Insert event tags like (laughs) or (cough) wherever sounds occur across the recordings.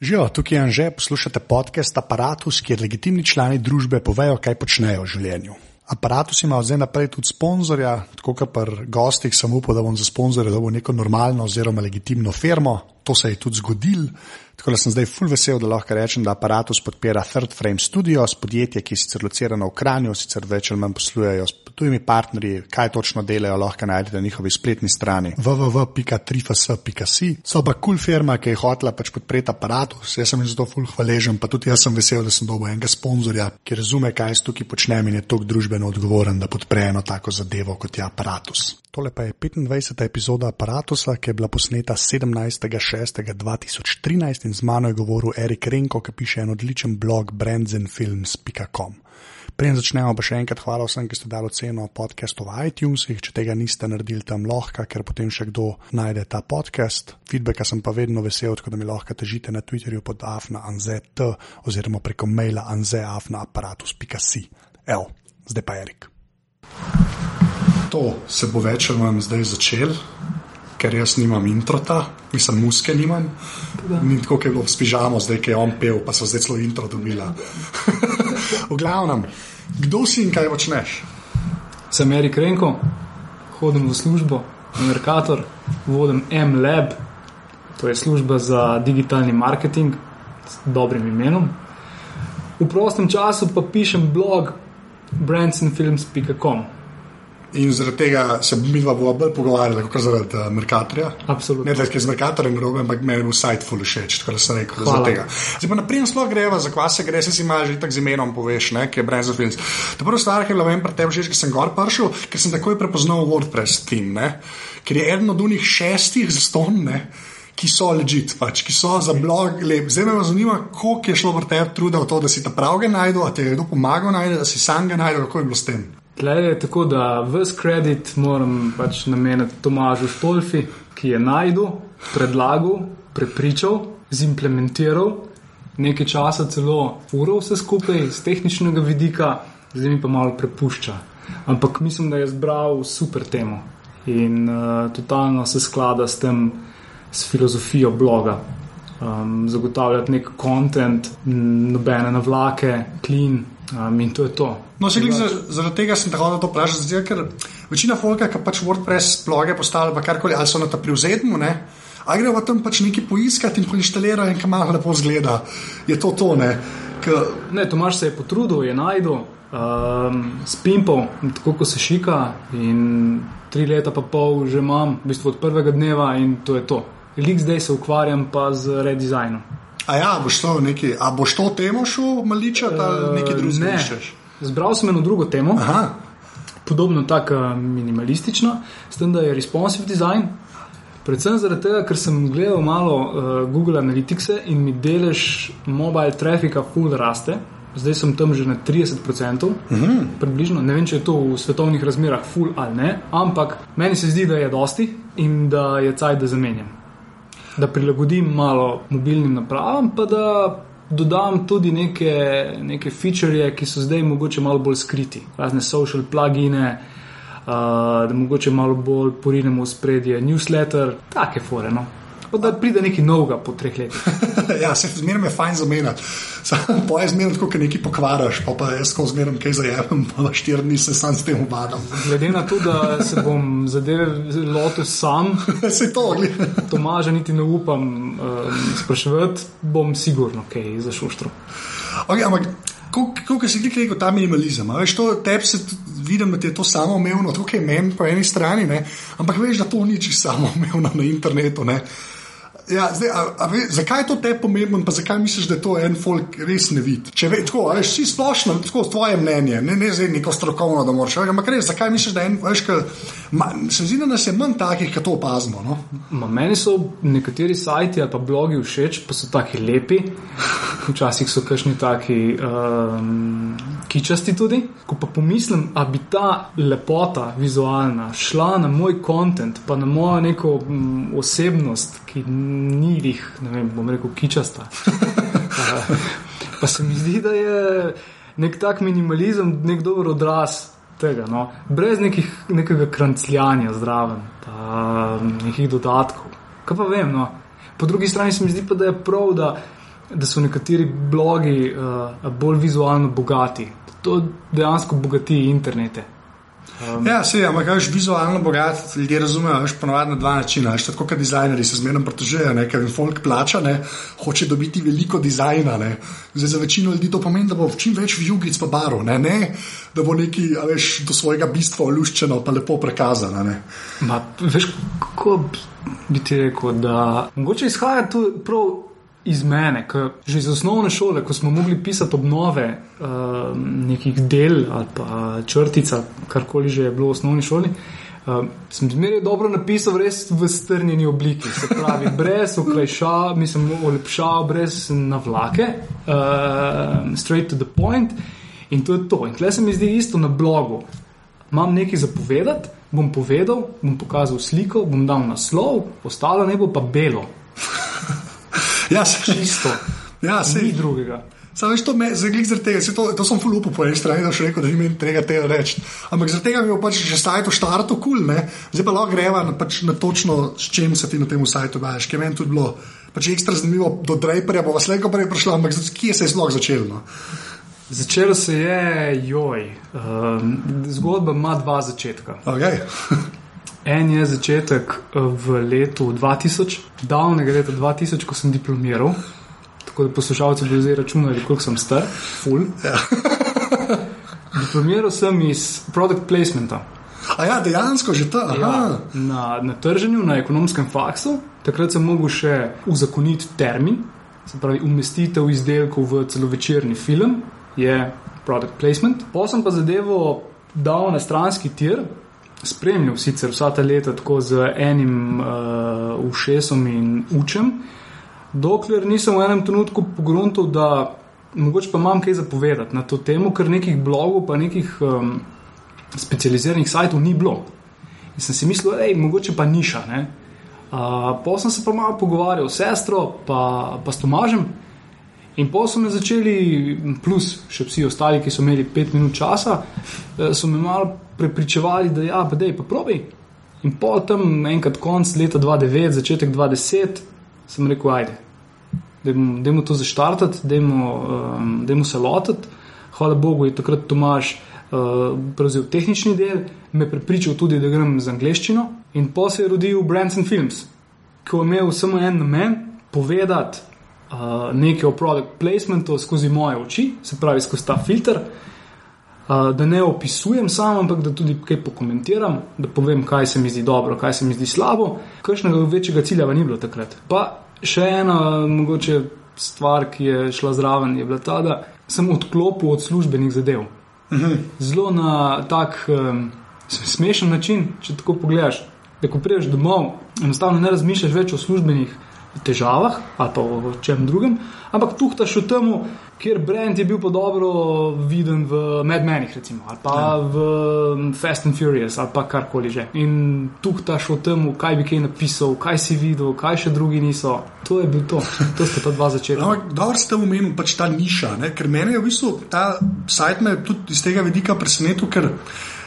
Živijo, tukaj je Anže, poslušate podcast Apparatus, kjer legitimni člani družbe povejo, kaj počnejo v življenju. Apparatus ima zdaj naprej tudi sponzorja, tako kot pri gostih, sem upal, da bom za sponzorje dobil neko normalno oziroma legitimno firmo. To se je tudi zgodilo, tako da sem zdaj full vesel, da lahko rečem, da Apparatus podpira Third Frame Studios, podjetje, ki je sicer locirano v Kranju, sicer več ali manj poslujejo s tujimi partnerji, kaj točno delajo, lahko najdete na njihovi spletni strani www.trifas.si. So pa kul cool firma, ki je hotela pač podpreti Apparatus, jaz sem jim zato full hvaležen, pa tudi jaz sem vesel, da sem dobil enega sponzorja, ki razume, kaj jaz tukaj počnem in je tako družbeno odgovoren, da podpre eno tako zadevo kot je Apparatus. Tole pa je 25. epizoda Apparatusa, ki je bila posneta 17.6.2013 in z mano je govoril Erik Renko, ki piše en odličen blog brandzenfilms.com. Preden začnemo, pa še enkrat hvala vsem, ki ste dali ceno podcastu v iTunesih. Če tega niste naredili tam lahko, ker potem še kdo najde ta podcast. Feedbacka sem pa vedno vesel, tako da mi lahko težite na Twitterju pod afna.anz.t oziroma preko maila anz.aparatus.si. Evo, zdaj pa Erik. To se bo več ali manj zdaj začel. Ker jaz nimam introta, mislim, muske nimam. Ni tako, kot je bilo s pižamo, zdaj ki je on pel, pa so zdaj celo intro dobila. (laughs) v glavnem, kdo si in kaj počneš? Sem Erik Renko, hodim v službo, Merkator, vodim MLab, to je služba za digitalni marketing s dobrim imenom. V prostem času pa pišem blog brandsandfilms.com. In zaradi tega se mi dva bova bolj pogovarjala, kot zaradi uh, Merkatorja. Absolutno. Ne, da je z Merkatorjem grob, ampak meni je bil sajt full všeč, tako da sem rekel, da zaradi tega. Zdaj pa naprej sploh greva, za kva se gre, se si imaš že tako z imenom poveš, ne, ki je of Films. Ta prva stvar, ki je bila meni pri tebi všeč, ker sem gor prišel, ker sem takoj prepoznal WordPress team, ne, ker je eden od unih šestih zaston, ne. Ki so legit, pač, ki so za blog lep. Zdaj me zanima, koliko je šlo v tebi truda v to, da si ta pravega najdel, da ti je kdo pomagal najti, da si sam ga najdel, kako je bilo s tem. Tlej je tako, da vse kredit moram pač nameniti Tomažu Štolfi, ki je najdel, predlagal, prepričal, zimplementiral, nekaj časa celo uro vse skupaj z tehničnega vidika, zdaj mi pa malo prepušča. Ampak mislim, da je zbral super temo in uh, totalno se sklada s tem, s filozofijo bloga. Um, zagotavljati nek kontent, nobene navlake, klin um, in to je to. No, se glede zaradi tega sem tako, to vprašam, zato ker večina folka, ki pač WordPress bloge postavlja, pa karkoli, ali so na ta privzetmu, ne. A gre pa tam pač nekaj poiskati in poinštalirati, in kam malo lepo zgleda. Je to to, ne? K... Ne, Tomaš se je potrudil, je najdel, um, spimpal, tako kot se šika, in tri leta pa pol že imam, v bistvu od prvega dneva in to je to. Lik zdaj se ukvarjam pa z redesignom. A ja, boš to neki, a boš to temo šel maličati ali nekaj drugega? Ne. Zbral sem eno drugo temo, Aha, podobno tako minimalistično, s tem, da je responsive design. Predvsem zaradi tega, ker sem gledal malo uh, Google Analytics in mi delež mobile trafika full raste. Zdaj sem tam že na 30%, uh -huh. približno. Ne vem, če je to v svetovnih razmerah full ali ne, ampak meni se zdi, da je dosti in da je cajt, da zamenjam. Da prilagodim malo mobilnim napravam, pa da dodam tudi neke, neke feature, ki so zdaj mogoče malo bolj skriti, razne social plugine, uh, da mogoče malo bolj porinemo v spredje newsletter, take fore. Kot da pride nekaj novega po treh letih. (laughs) ja, se zmeraj je fajn zamenjati. Po je zmeraj tako, ker nekaj pokvaraš, pa, pa jaz ko zmeraj kaj zajemem, pa štiri dni se sam s tem ubadam. Glede na to, da se bom zadeve lotil sam, (laughs) se to ogli. Tomaža niti ne upam um, spraševati, bom sigurno kaj zašuštro. Okay, ampak, kako si ti rekel, ta minimalizem? Veš, to tebi se vidim, da ti je to samoumevno, tukaj je meni po eni strani, ne? ampak veš, da to ni čisto samoumevno na internetu. Ne? Ja, zdaj, a, a ve, zakaj je to te pomembno, pa zakaj misliš, da je to en folk res ne vidi? Če veš, tako, a veš, si splošno, tako tvoje mnenje, ne, ne zdaj neko strokovno, da moraš ampak res, zakaj misliš, da je en, veš, ma, se zdi, da nas je manj takih, ki to opazimo. No? Ma, meni so nekateri sajti ali pa blogi všeč, pa so taki lepi, včasih so kakšni taki um, kičasti tudi. Ko pa pomislim, da bi ta lepota vizualna šla na moj kontent, pa na mojo neko um, osebnost, ki ni jih, ne vem, bom rekel, kičasta. (laughs) pa se mi zdi, da je nek tak minimalizem, nek dober odraz. Tega, no. Brez nekih, nekega krancljanja zraven, pa nekih dodatkov. Kaj pa vem, no. Po drugi strani se mi zdi pa, da je prav, da da so nekateri blogi uh, bolj vizualno bogati. To dejansko bogati internete. Um, ja, se ampak kaj je vizualno bogat, ljudje razumejo, veš, ponovadi na dva načina. Veš, tako kot dizajnerji se zmerno pritožujejo, ker jim folk plača, ne, hoče dobiti veliko dizajna. Zdaj, za večino ljudi to pomeni, da bo čim več vjugic pa barov, ne, ne, da bo neki, veš, do svojega bistva oluščeno pa lepo prikazano. Ma, veš, kako bi ti rekel, da mogoče izhaja tu prav iz mene, ker že iz osnovne šole, ko smo mogli pisati obnove uh, nekih del ali pa črtica, karkoli že je bilo v osnovni šoli. Uh, sem zmeraj dobro napisal, res v strnjeni obliki, se pravi, (laughs) brez okrajša, mislim, olepšal, brez navlake, uh, straight to the point. In to je to. In tle se mi zdi isto na blogu. Imam nekaj zapovedati, bom povedal, bom pokazal sliko, bom dal naslov, ostalo ne bo pa belo. (laughs) Ja, se čisto. Ja, se ni drugega. Samo to me zaglik zaradi tega, to, to sem full upo po eni strani, da še rekel, da ni meni tega tega reči. Ampak zaradi tega mi je pač že sajto štarto kul, cool, zdaj pa lahko greva na, pač na točno, s čim se ti na tem sajtu daš, ker meni tudi bilo pač ekstra zanimivo, do Draperja bo vas leko prej prišlo, ampak kje se je sploh začelo? No? Začelo se je, joj, um, zgodba ima dva začetka. Okay. En je začetek v letu 2000, davnega leta 2000, ko sem diplomiral. Tako da poslušalci bi zdaj računali, koliko sem star, full. Ja. (laughs) diplomiral sem iz product placementa. A ja, dejansko že ta. Ja, na, na trženju, na ekonomskem faksu, takrat sem mogel še uzakoniti termin, se pravi umestitev izdelkov v celovečerni film, je product placement. Potem pa zadevo dal na stranski tir, spremljal sicer vsa ta leta tako z enim uh, ušesom in učem, dokler nisem v enem trenutku pogruntil, da mogoče pa imam kaj zapovedati na to temo, ker nekih blogov, pa nekih um, specializiranih sajtov ni bilo. In sem si mislil, da je mogoče pa niša. Uh, pa sem se pa malo pogovarjal s sestro, pa, pa s Tomažem. In pa so me začeli, plus še vsi ostali, ki so imeli pet minut časa, eh, so me malo prepričevali, da ja, pa pa probi. In potem, enkrat konc leta 2009, začetek 2010, sem rekel, ajde, da je to zaštartati, da je um, se lotiti. Hvala Bogu, je takrat Tomaš uh, prevzel tehnični del, me prepričal tudi, da grem z angliščino. In pa se je rodil Branson Films, ki je imel samo en namen, povedati uh, nekaj o product placementu skozi moje oči, se pravi skozi ta filter da ne opisujem sam, ampak da tudi kaj pokomentiram, da povem, kaj se mi zdi dobro, kaj se mi zdi slabo. Kakšnega večjega cilja pa ni bilo takrat. Pa še ena mogoče stvar, ki je šla zraven, je bila ta, da sem odklopil od službenih zadev. Mhm. Zelo na tak um, smešen način, če tako pogledaš. Da, ko priješ domov, enostavno ne razmišljaš več o službenih težavah ali pa o čem drugem, ampak tuhtaš v tem, kjer brand je bil pa dobro viden v Mad Menih, recimo, ali pa ja. v Fast and Furious, ali pa karkoli že. In tuhtaš v tem, kaj bi kaj napisal, kaj si videl, kaj še drugi niso. To je bil to, to sta ta dva začetka. No, dobro ste omenili pač ta niša, ne? ker meni je v bistvu ta sajt me tudi iz tega vidika presenetil, ker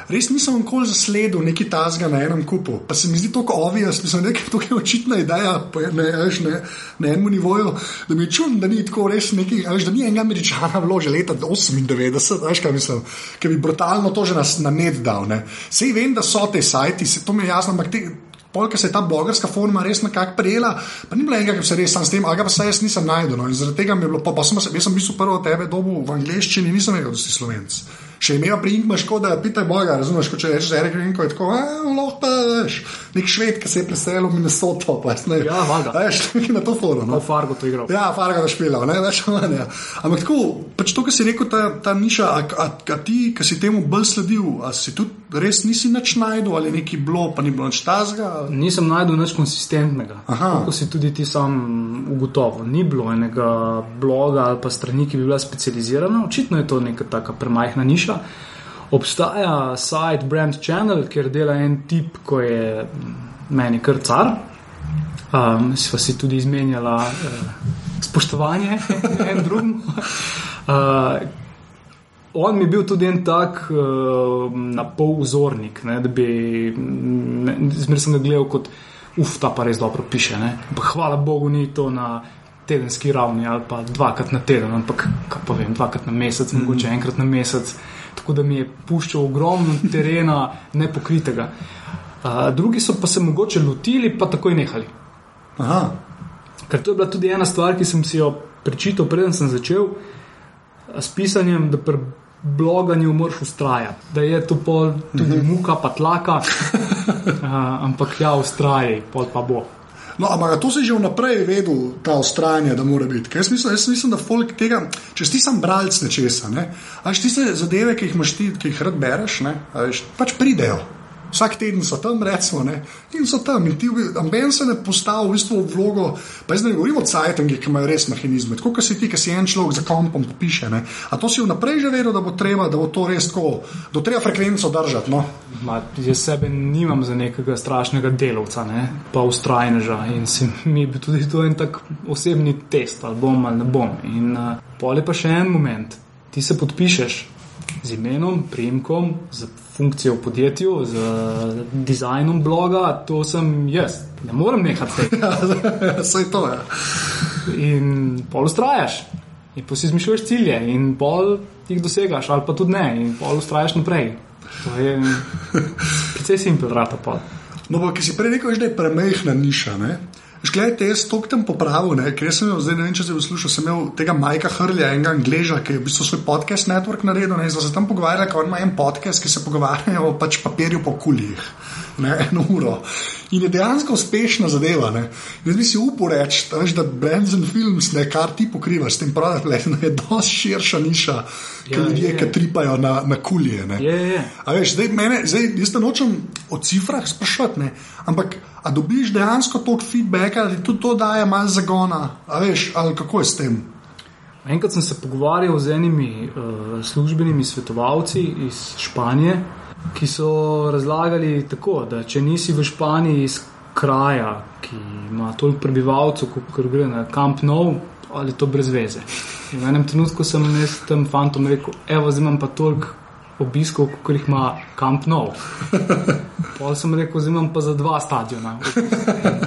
res nisem nikoli zasledil neki tasga na enem kupu. Pa se mi zdi to obvious, mislim, da je to očitna ideja ne, veš, ne, na enem nivoju, da mi je čudno, da ni tako res neki, veš, da ni enega američana vložil leta 98, veš, kaj mislim, ki bi brutalno to že nas na net dal. Sej vem, da so te sajti, se to mi je jasno, ampak te. Polka se je ta blogerska forma res nekako prijela, pa ni bilo enega, ki se res sam s tem, ali pa se jaz nisem najdel. No. In zaradi tega mi je bilo, pa, pa sem, jaz sem bil prvo tebe dobu v angleščini, nisem vedel, da si slovenc če imel priimek, škoda, pitaj Boga, razumeš, ko če rečeš, da je rekel, tako, lahko pa veš, nek šved, ki se je preselil v Minnesota, pa ne. Ja, valjda. Veš, nekaj (laughs) na to forum. No. Fargo to igral. Ja, Fargo to špilal, ne, veš, (laughs) manj. Ja. Ampak tako, pač to, kar si rekel, ta, ta niša, a, a, a ti, ki si temu bolj sledil, a si tudi res nisi nič najdel ali neki bilo, pa ni bilo nič tazga? Nisem najdel nič konsistentnega. Tako si tudi ti sam ugotovil. Ni bilo enega bloga ali pa strani, ki bi bila specializirana. Očitno je to neka taka premajhna niša. Obstaja sajt Brand Channel, kjer dela en tip, ko je meni kar car. Um, sva si tudi izmenjala uh, spoštovanje en drugemu. (laughs) Uh, on mi je bil tudi en tak uh, na pol vzornik, ne, da bi zmeraj sem ga gledal kot uf, ta pa res dobro piše. Ne. Hvala Bogu, ni to na tedenski ravni ali pa dvakrat na teden, ampak kaj pa vem, dvakrat na mesec, mm -hmm. mogoče enkrat na mesec. Tako da mi je puščal ogromno terena nepokritega. Uh, drugi so pa se mogoče lotili, pa takoj nehali. Aha. Ker to je bila tudi ena stvar, ki sem si jo prečital, preden sem začel s pisanjem, da pri bloganju moraš ustrajati, da je to pol tudi mhm. muka, pa tlaka, (laughs) uh, ampak ja, ustrajaj, pol pa bo. No, ampak to si že vnaprej vedel, ta ustrajanje, da mora biti. Jaz mislim, jaz mislim, da folk tega, če si sam bralec nečesa, ne, ali ti se zadeve, ki jih imaš ti, ki jih rad bereš, ne, pač pridejo vsak teden so tam, recimo, ne? in so tam. In ti, amben se ne postavi v bistvu v vlogo, pa zdaj ne govorimo o cajtangi, ki imajo res mehanizme. Tako kot si ti, ki si en človek za kompom piše. Ne? A to si vnaprej že vedel, da bo treba, da bo to res tako, da treba frekvenco držati. No? Ma, jaz sebe nimam za nekega strašnega delovca, ne? pa ustrajneža. In se mi bi tudi to en tak osebni test, ali bom ali ne bom. In uh, pole pa še en moment. Ti se podpišeš z imenom, primkom, z funkcijo v podjetju, z dizajnom bloga, to sem jaz. Ne morem nehati tega. (laughs) Vse je to. Ja. In pol ustrajaš, in pa si izmišljuješ cilje, in pol jih dosegaš, ali pa tudi ne, in pol ustrajaš naprej. To je (laughs) precej simpel, vrata pa. No, pa ki si prej rekel, da je premehna niša. Ne? Šklejte, jaz to tam popravil, ne? ker sem imel, zdaj ne vem, če se poslušal, sem imel tega Majka Hrlja, enega Angleža, ki je v bistvu svoj podcast network naredil in sem se tam pogovarjal, ker ima en podcast, ki se pogovarjajo o pač papirju po kuljih ne, eno uro. In je dejansko uspešna zadeva. Ne. Jaz bi si upal reči, da and Films, ne, kar ti pokrivaš s tem produktom, je precej širša niša, kot ja, ljudje, ki tripajo na, na kulje. Je, je. Veš, zdaj, mene, zdaj, jaz te nočem o cifrah sprašovati, ampak a dobiš dejansko toliko feedbacka, da ti tudi to daje malo zagona, veš, ali kako je s tem. Enkrat sem se pogovarjal z enimi uh, službenimi svetovalci iz Španije, ki so razlagali tako, da če nisi v Španiji iz kraja, ki ima toliko prebivalcev, kot gre na Camp Nou, ali to brez veze. In v enem trenutku sem jaz tem fantom rekel, evo, zdaj imam pa toliko obiskov, kot jih ima Camp Nou. (laughs) Pol sem rekel, zdaj imam pa za dva stadiona.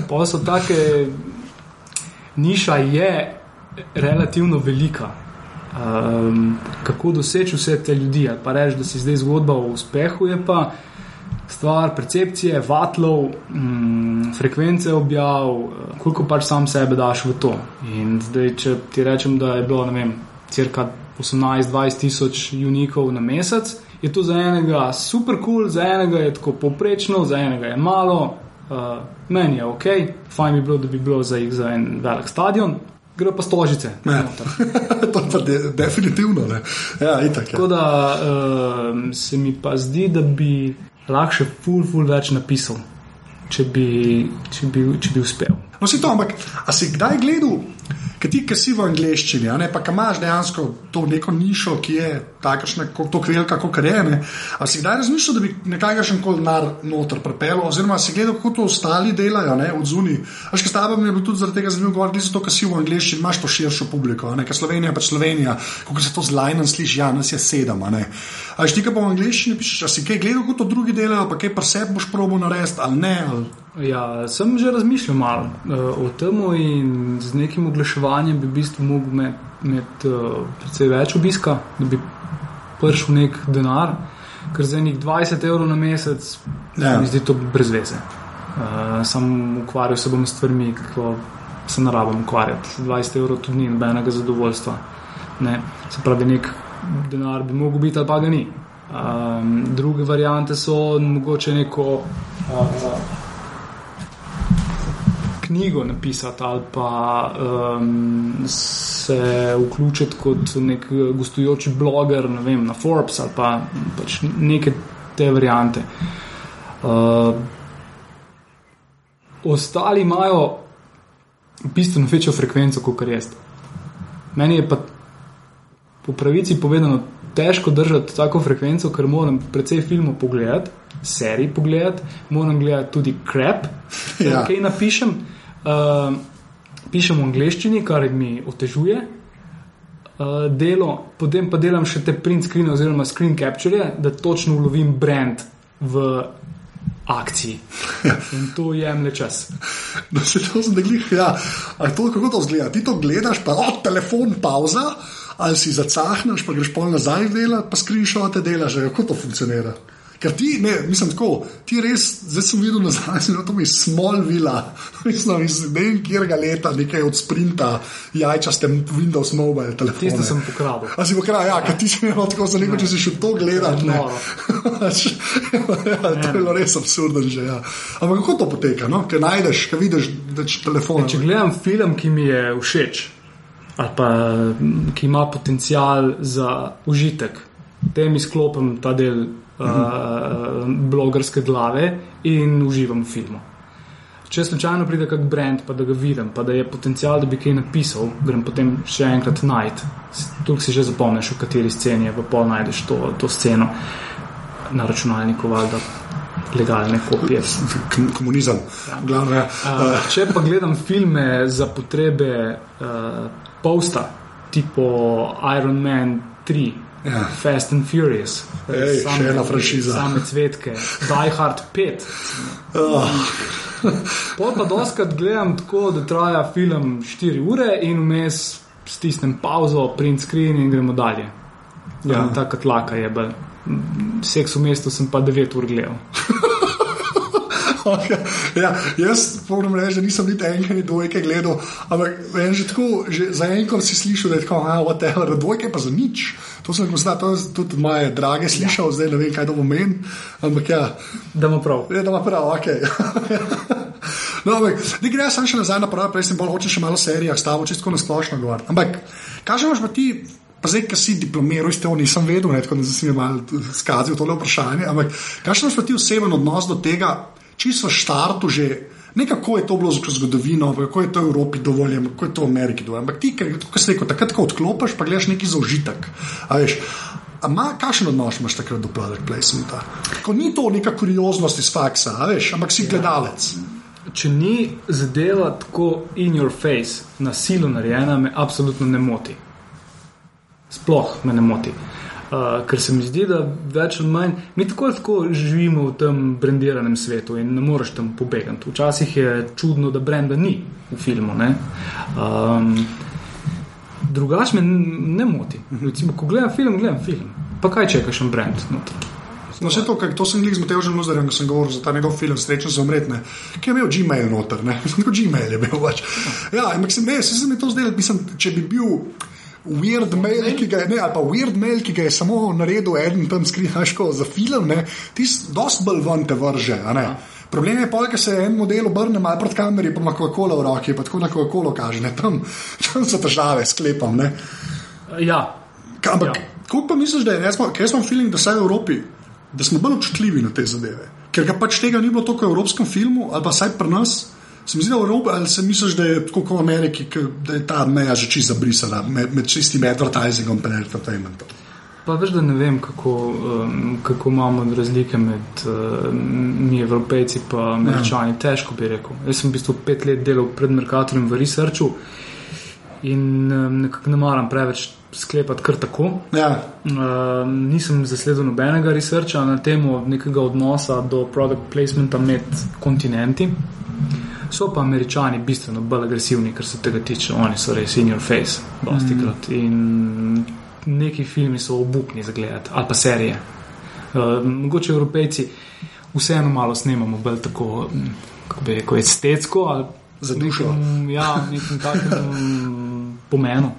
Pol so take, niša je relativno velika um, kako doseči vse te ljudi. Pa reči, da si zdaj zgodba o uspehu, je pa stvar percepcije, vatlov, um, frekvence objav, koliko pač sam sebe daš v to. In zdaj, če ti rečem, da je bilo, ne vem, crka 18-20 tisoč unikov na mesec. Je to za enega super kul, cool, za enega je tako poprečno, za enega je malo, uh, meni je ok, fajn bi bilo, da bi bilo za, za en velik stadion, gre pa stožice. (laughs) to pa de, definitivno ne. Ja, itak, ja. Tako da uh, se mi pa zdi, da bi lahko še ful, ful več napisal, če bi, če bi, če bi uspel. No, si to, ampak a si kdaj gledal? Ker ti, ki si v angleščini, ne, pa imaš dejansko to neko nišo, ki je takšna, kot velika, kot je. Ne. Ali si kdaj razmišljal, da bi nekajšen kol nar noter prepel, oziroma si gledal, kako to ostali delajo ne, od zunaj. Až kaj stavim je bilo tudi zaradi tega zanimivo govoriti, zato ker si v angleščini, imaš to širšo publiko, ne, ker Slovenija pač Slovenija, kako se to z lajnem sliši, ja, nas je sedem. Ali ti, ki pa v angleščini pišeš, ali si kaj gledal, kako to drugi delajo, pa kaj pa sebi boš probo narediti ali ne. Ali... Ja, sem že razmišljal malo uh, o tem in z nekim oglaševanjem bi v bistvu mogel imeti med, uh, precej več obiska, da bi prišel nek denar, ker za enih 20 evrov na mesec ja. mi zdi to brez veze. Uh, sam ukvarjal se bom s stvarmi, kako se ne rabim ukvarjati. 20 evrov tudi ni nobenega zadovoljstva. Ne? Se pravi, nek denar bi mogel biti ali pa ga ni. Um, druge variante so mogoče neko. Uh, knjigo napisati ali pa um, se vključiti kot nek gostujoči bloger ne vem, na Forbes ali pa pač neke te variante. Uh, ostali imajo bistveno večjo frekvenco kot jaz. Meni je pa po pravici povedano težko držati tako frekvenco, ker moram precej filmov pogledati, serij pogledati, moram gledati tudi krep, ja. kaj napišem. Uh, pišem v angleščini, kar mi otežuje uh, delo, potem pa delam še te print screen oziroma screen capture, da točno ulovim brand v akciji. In to jemlje čas. (laughs) Da se to zdaj, ja. Ali to kako to zgleda? Ti to gledaš, pa od telefon pauza, ali si zacahneš, pa greš pol nazaj delati, pa screenshote delaš, kako to funkcionira. Ker ti, ne, mislim, tako, ti res, zdaj sem videl nazaj, da (laughs) to mi je small vila, (laughs) mislim, iz ne vem, kjerga leta, nekaj od sprinta, jajčaste Windows Mobile telefone. Tiste sem pokradil. A si pokradil, ja, ker ti si imel (laughs) tako za neko, če si šel to gledati. Ne. ja, to je bilo res absurdno že. Ja. Ampak kako to poteka, no? ker najdeš, ker vidiš, da je telefon. Če gledam film, ki mi je všeč, ali pa ki ima potencial za užitek, tem izklopim ta del uh, blogerske glave in uživam v filmu. Če slučajno pride kak brand, pa da ga vidim, pa da je potencial, da bi kaj napisal, grem potem še enkrat najti. Tu si že zapomniš, v kateri sceni je, pa pol najdeš to, to sceno na računalniku, valjda. Legalne kopije. Komunizem. Ja. Glavne, uh, če pa gledam filme za potrebe uh, posta, tipo Iron Man 3, ja. Fast and Furious, Ej, same, še ena franšiza. Same cvetke, Die Hard 5. Oh. Pol pa doskrat gledam tako, da traja film 4 ure in vmes stisnem pauzo, print screen in gremo dalje. Ja, ja. tako tlaka je. Seks v mestu sem pa 9 ur gledal. Okay. (laughs) Ja, jaz moram reči, da nisem niti enkrat, niti dvojke gledal, ampak že tako, že za enkrat si slišal, da je tako, ah, whatever, dvojke pa za nič. To sem to je tudi moje drage slišal, zdaj ne vem, kaj to pomeni. Ampak ja. Da ima prav. Ja, da ima prav, ok. (laughs) no, ampak, ne gre samo še nazaj na prvo, prej sem bolj hoče še malo serija, stavo čisto na splošno govoriti. Ampak, kaj imaš pa ti? Pa zdaj, ki si diplomiral, iz tega nisem vedel, ne, tako da sem jim malo skazil tole vprašanje. Ampak, kakšen imaš pa ti oseben odnos do tega, čisto štartu že, ne kako je to bilo skozi zgodovino, kako je to v Evropi dovoljeno, kako je to v Ameriki dovoljeno. Ampak ti, kot se reče, takrat, ko odklopiš, pa gledaš neki za užitek. Ampak, kakšen odnos imaš takrat do product placementa? Ko ni to neka kurioznost iz faksa, veš, ampak si gledalec. Če ni zadeva tako in your face, na silo narejena, me absolutno ne moti. Sploh me ne moti. Uh, Uh, ker se mi zdi, da več ali manj mi tako ali tako živimo v tem brendiranem svetu in ne moreš tam pobegati. Včasih je čudno, da brenda ni v filmu. Um, Drugač me ne moti. Recimo, ko gledam film, gledam film. Pa kaj čekaš, en brend? No, vse to, kar to sem jih z Matejem Luzerjem, ko sem govoril za ta njegov film, srečno za umretne, ki je imel Gmail noter, ne, kot (laughs) Gmail je bil pač. Ja, ampak se mi je to zdelo, mislim, če bi bil weird mail, ki ga je, ne, ali pa weird mail, ki ga je samo naredil en tam skrihaško za film, ti si dosti bolj ven te vrže. Problem je, da se en model obrne malo pred kameri, pa ima Coca-Cola v roki, pa tako na Coca-Cola kaže, ne, tam, tam so težave, sklepam. Ne. Ja. Ampak, ja. kako pa misliš, da je, jaz imam feeling, da vsaj v Evropi, da smo bolj občutljivi na te zadeve? Ker ga pač tega ni bilo toliko v evropskem filmu, ali pa vsaj pri nas. Se mi zdi, da v Evropi, ali se misliš, da je tako kot v Ameriki, da je ta meja že čisto zabrisana med, med čistim advertizingom in entertainmentom? Pa veš, da ne vem, kako, um, kako imamo razlike med uh, mi, evropejci in američani. Ja. Težko bi rekel. Jaz sem v bistvu pet let delal pred Merkatorjem v researchu in um, nekako ne maram preveč sklepati kar tako. Ja. Uh, nisem zasledil nobenega researcha na temo nekega odnosa do product placementa med kontinenti. So pa američani bistveno bolj agresivni, kar se tega tiče. Oni so res in your face, dosti mm. krat. In neki filmi so obupni za gledati, ali pa serije. Uh, mogoče evropejci vseeno malo snemamo, bolj tako, kako bi rekel, estetsko. Za dušo. Ja, nekem takem pomenu.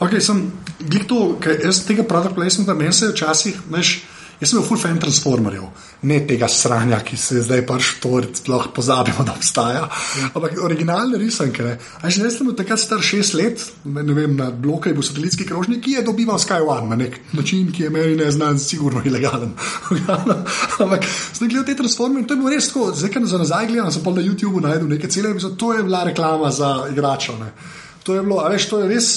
Ok, sem gledal to, ker jaz tega product placementa meni se včasih, veš. Jaz sem bil full fan transformerjev, ne tega sranja, ki se je zdaj pač to sploh pozabimo, (laughs) da obstaja. Ampak originalne risanke. Jaz sem bil takrat star šest let, ne, ne vem, na bloku je bil satelitski krožnik, ki je dobival Skyward na nek način, ki je meni ne znan, sigurno ilegalen. (laughs) Ampak sem gledal te transformerje in to je bilo res tako, zdaj, ker za nazaj gledam, sem pa na YouTubu najdel nekaj cele, to je bila reklama za igračo. Ne. To je bilo, a veš, to je res.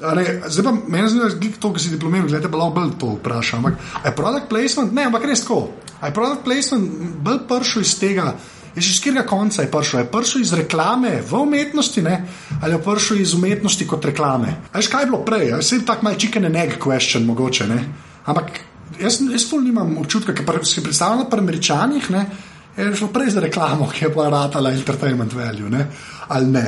Ne, zdaj pa meni zdi, da je to, ki si diplomiral, gledaj, lahko bolj to vprašam. Ampak je product placement, ne, ampak res tako. Je product placement bolj pršel iz tega, iz katerega konca je pršel? Je pršel iz reklame v umetnosti, ne? ali je pršel iz umetnosti kot reklame? Veš, kaj je bilo prej? Vse je tako malce chicken and egg question, mogoče. Ne? Ampak jaz, jaz to nimam občutka, ker si predstavljam pri američanih, ne, je šlo prej za reklamo, ki je pa ratala entertainment value, ne, ali ne.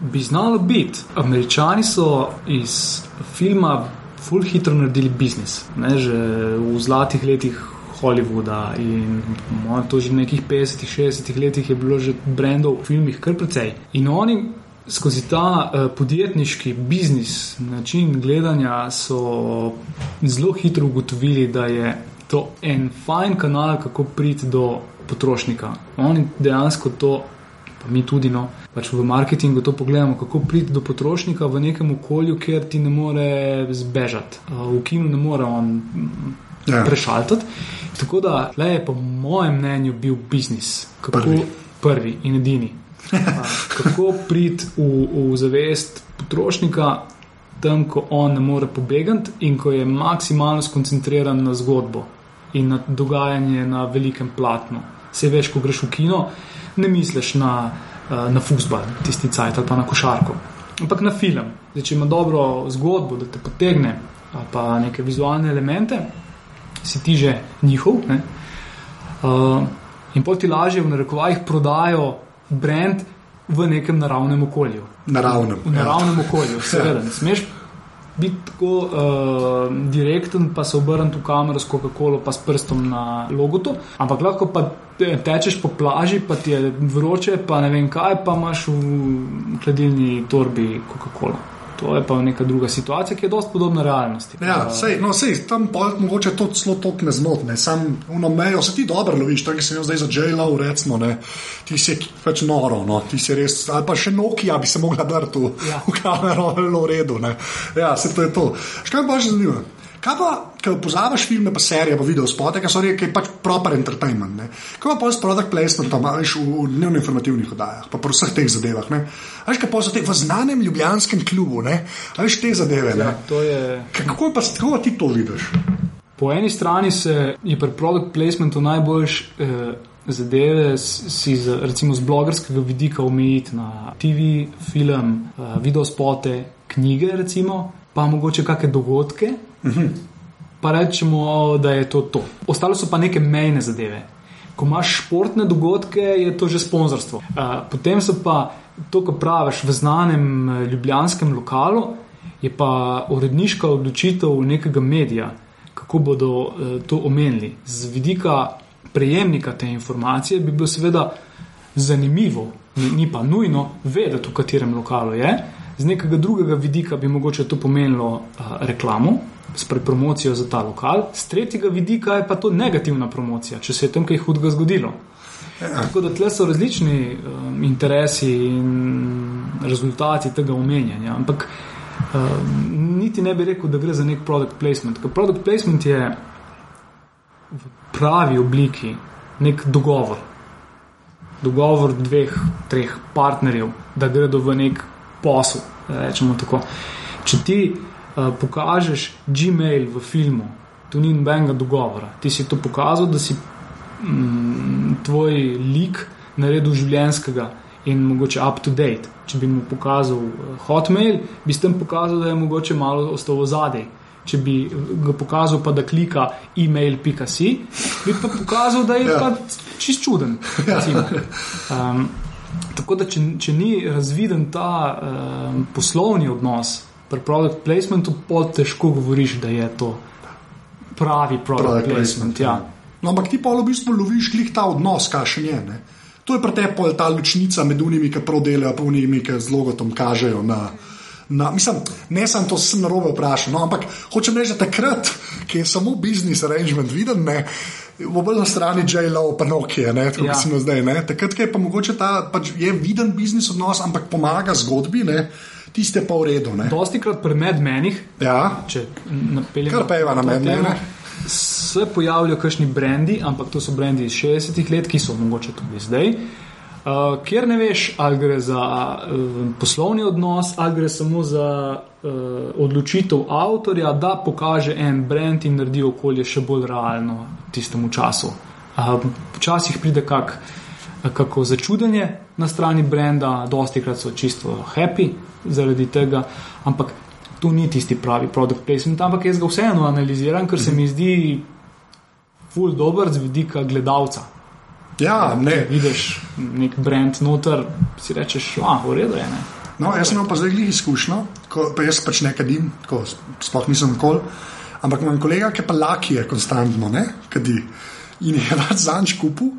Bi znalo biti. Američani so iz filma full hitro naredili biznis, ne, že v zlatih letih Hollywooda in to že v nekih 50-60 letih je bilo že brendov v filmih kar precej. In oni skozi ta uh, podjetniški biznis, način gledanja, so zelo hitro ugotovili, da je to en fajn kanal, kako priti do potrošnika. Oni dejansko to, pa mi tudi, no, pač v marketingu to pogledamo, kako priti do potrošnika v nekem okolju, kjer ti ne more zbežati. V kinu ne more on ja. prešaltati. Tako da le je, po mojem mnenju, bil biznis, kako prvi, prvi in edini kako priti v, v zavest potrošnika, tam, ko on ne more pobegati in ko je maksimalno skoncentriran na zgodbo in na dogajanje na velikem platnu. Se veš, ko greš v kino, ne misliš na, eh, na futbol, tisti cajt ali pa na košarko, ampak na film. Zdaj, če ima dobro zgodbo, da te potegne, pa neke vizualne elemente, si ti že njihov. Uh, in poti lažje v narekovajih prodajo brand v nekem naravnem okolju. Naravnem, v, v naravnem ja. okolju, seveda. Ne smeš biti tako uh, direkten, pa se obrniti v kamero s Coca-Colo, pa s prstom na logotu, ampak lahko pa tečeš po plaži, pa ti je vroče, pa ne vem kaj, pa imaš v hladilni torbi Coca-Cola. To je pa neka druga situacija, ki je dosti podobna realnosti. Ja, sej, no, sej, tam pa mogoče to zelo tok ne znotne. Sam uno mejo, se ti dobro loviš, tako se jim zdaj za J-Lo, recimo, ne. ti si pač noro, no. ti si res, ali pa še Nokia bi se mogla drti ja. v kamero, zelo v redu. Ne. Ja, se to je to. Škaj pa še zanimivo? Kaj pa, ko poznaš filme, pa serije, pa video spote, ki so reke, pač proper entertainment. Ne? Kaj pa s product placementom, veš, v dnevno informativnih oddajah, pa po vseh teh zadevah. Veš, kaj pa so te v znanem ljubljanskem klubu, veš, te zadeve. Ja, je... Kako pa kako ti to vidiš? Po eni strani se je pri product placementu najboljš. Eh... Zadeve si z, recimo z blogerskega vidika omejiti na TV, film, uh, video spote, knjige, recimo, pa mogoče kakšne dogodke, Mhm. Pa rečemo, da je to to. Ostalo so pa neke mejne zadeve. Ko imaš športne dogodke, je to že sponzorstvo. Potem so pa to, kar praviš v znanem eh, ljubljanskem lokalu, je pa uredniška odločitev nekega medija, kako bodo eh, to omenili. Z vidika prejemnika te informacije bi bilo seveda zanimivo, ni pa nujno vedeti, v katerem lokalu je. Z nekega drugega vidika bi mogoče to pomenilo reklamo s promocijo za ta lokal, z tretjega vidika je pa to negativna promocija, če se je tam kaj hudega zgodilo. Ja. Tako da tle so različni um, interesi in rezultati tega omenjanja. Ampak um, niti ne bi rekel, da gre za nek product placement. Ker product placement je v pravi obliki nek dogovor. Dogovor dveh, treh partnerjev, da gredo v nek posel. Če ti Eh, pokažeš Gmail v filmu, tu ni nobenega dogovora. Ti si to pokazal, da si mm, tvoj lik naredil življenskega in mogoče up to date. Če bi mu pokazal eh, Hotmail, bi s tem pokazal, da je mogoče malo ostal v zadej. Če bi ga pokazal, pa da klika email.si, bi pa pokazal, da je ja. pa čist čuden. Um, (laughs) tako da, če, če ni razviden ta um, poslovni odnos pri product placementu pol težko govoriš, da je to pravi product, product placement. placement ja. Ja. No, ampak ti pa v bistvu loviš klih ta odnos, kakšen je. Ne? To je pretepol ta ločnica med unimi, ki prodelajo, pa unimi, ki z logotom kažejo. Na, na, mislim, ne sem to sem narobe vprašal, no, ampak hočem reči, da takrat, ki je samo business arrangement viden, ne. V obalni strani J.L.O. pa Nokia, tako ja. kot smo zdaj. Ne? Takrat je pa mogoče ta, pač je viden biznis odnos, ampak pomaga zgodbi. Ne? tiste pa v redu. Dosti krat pri medmenih, ja. če napeljem kar peva na medmenih. Se pojavljajo kakšni brendi, ampak to so brendi iz 60-ih let, ki so mogoče tudi zdaj. Uh, Ker ne veš, ali gre za uh, poslovni odnos, ali gre samo za uh, odločitev avtorja, da pokaže en brand in naredi okolje še bolj realno tistemu času. Včasih uh, pride kak, kako začudenje na strani brenda, dosti krat so čisto happy, zaradi tega. Ampak to ni tisti pravi produkt placement, ampak jaz ga vseeno analiziram, ker se mi zdi dober z vidika gledalca. Ja, ne. Vidiš nek brand noter, si rečeš, ah, v redu je. Ne? No, jaz sem imel pa zdaj glih izkušnjo, ko, pa jaz pač ne kadim, tako sploh nisem nikoli. Ampak imam kolega, ki pa laki je konstantno, ne, kadi. In je pač zanč kupu.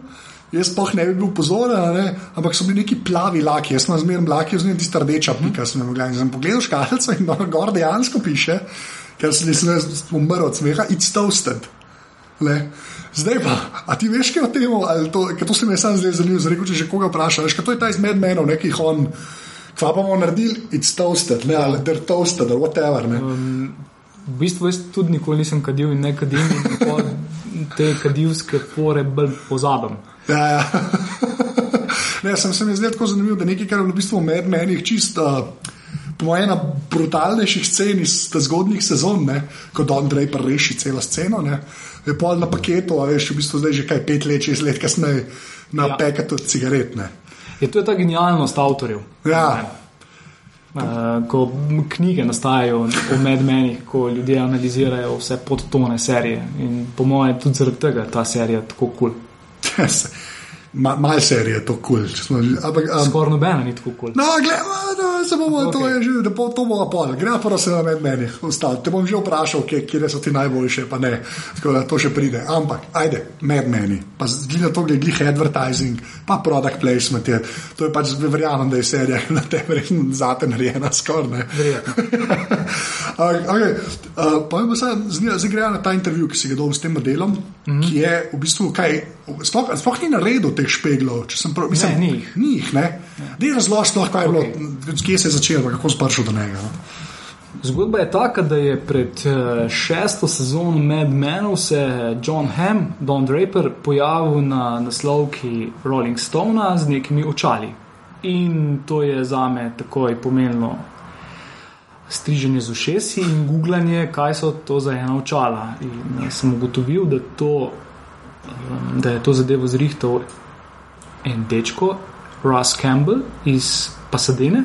Jaz sploh ne bi bil pozoren, ne? ampak so bili neki plavi laki, jaz sem zmeraj laki, oziroma tista rdeča pika. Sem, sem pogledal škatlico in gor dejansko piše, ker sem se umrl od smeha, it's toasted. Le. Zdaj pa, a ti veš, kaj o tem, ker to se mi je sam zdaj zanimivo, rekel, če že koga vprašaš, kaj to je ta izmed menov, nekih on, kva bomo naredili, it's toasted, ne, ali they're toasted, ali whatever. Um, v bistvu jaz tudi nikoli nisem kadil in ne kadim, in te kadilske fore bolj pozabim. Ja, ja. (laughs) ne, sem se mi zdaj tako zanimiv, da nekaj, kar je v bistvu med menih čisto. Po mojem, ena brutalnejših scen iz zgodnjih sezon, ne, ko Don Draper reši celo sceno, ne, je pol na paketu, a veš, v bistvu zdaj že kaj pet let, šest let kasneje na ja. pekatu cigaret. Ne. Je to je ta genialnost avtorjev. Ja. Uh, ko knjige nastajajo o medmenih, ko ljudje analizirajo vse podtone serije. In po mojem, tudi zaradi tega je ta serija tako kul. (laughs) Cool. Ma, Malce serije je to kul. Cool. Um, Skoraj nobena ni tako kul. Cool. No, gledaj, se bomo okay. to je že, da bo to bomo pol. Gre pa se na med meni, ostal. Te bom že vprašal, kje, kje so ti najboljše, pa ne. Tako da to še pride. Ampak, ajde, med meni. Pa gleda to, gleda glih advertising, pa product placement je. To je pač, verjamem, da je serija (laughs) na tem reči zate narejena skoraj, ne. (laughs) okay, uh, pa se zdaj gre na ta intervju, ki si ga dal s tem modelom, mm -hmm. ki je v bistvu kaj, sploh, sploh ni naredil teh špeglov. Prav, mislim, ne, njih. njih ne. Ja. Razloži, kaj je okay. bilo, kje se je začelo, kako sprašal do njega. No? Zgodba je taka, da je pred eh, šesto sezono Mad Menov se John Hamm, Don Draper, pojavil na naslovki Rolling Stone z nekimi očali. In to je za me takoj pomenilo striženje z ušesi in googlanje, kaj so to za ena očala. In eh, sem ugotovil, da, to, eh, da je to zadevo zrihtal en dečko, Ross Campbell iz Pasadene,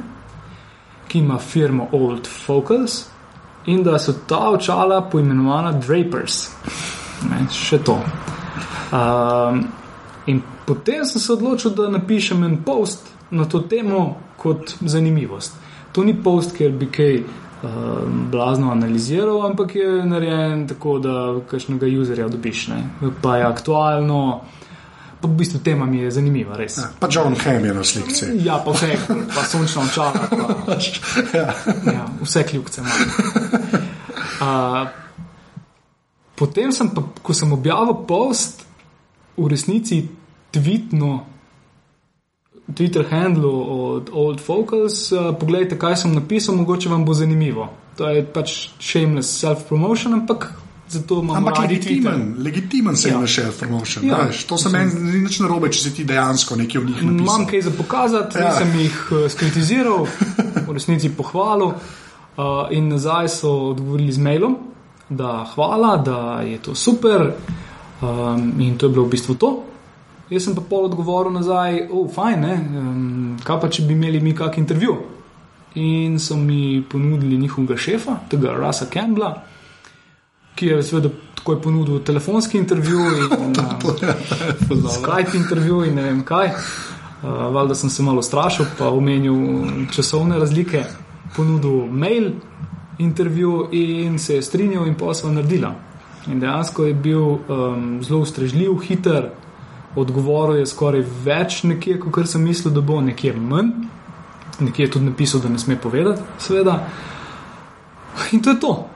ki ima firmo Old Focus in da so ta očala poimenovana Drapers. Ne, še to. Um, in potem sem se odločil, da napišem en post na to temo kot zanimivost. To ni post, ker bi kaj um, blazno analiziral, ampak je narejen tako, da kakšnega userja dobiš. Ne. Pa je aktualno, pa v bistvu tema mi je zanimiva, res. Ja, pa John Hamm je na slikci. Ja, pa vse, pa sončno očala. Pa, (laughs) ja. Ja, vse kljubce imam. Uh, potem sem pa, ko sem objavil post, v resnici tvitno. Twitter handle od Old Focus, uh, pogledajte, kaj sem napisal, mogoče vam bo zanimivo. To je pač shameless self-promotion, ampak zato imamo Ampak legitimen, legitimen se je ja. self-promotion. Ja. To se meni ni nič narobe, če si ti dejansko nekaj v njih napisal. Imam kaj za pokazati, ja. sem jih uh, skritiziral, v resnici pohvalil uh, in nazaj so odgovorili z mailom, da hvala, da je to super um, in to je bilo v bistvu to. Jaz sem pa pol odgovoril nazaj, oh, fajn, um, kaj pa če bi imeli mi kak intervju. In so mi ponudili njihovega šefa, tega Rasa Campbella ki je seveda takoj ponudil telefonski intervju in (laughs) uh, Skype intervju in ne vem kaj. Uh, Valjda sem se malo strašil, pa omenil časovne razlike, ponudil mail intervju in se je strinjal in posel naredila. In dejansko je bil um, zelo ustrežljiv, hiter, odgovoril je skoraj več nekje, kot sem mislil, da bo nekje manj. Nekje je tudi napisal, da ne sme povedati, seveda. In to je to.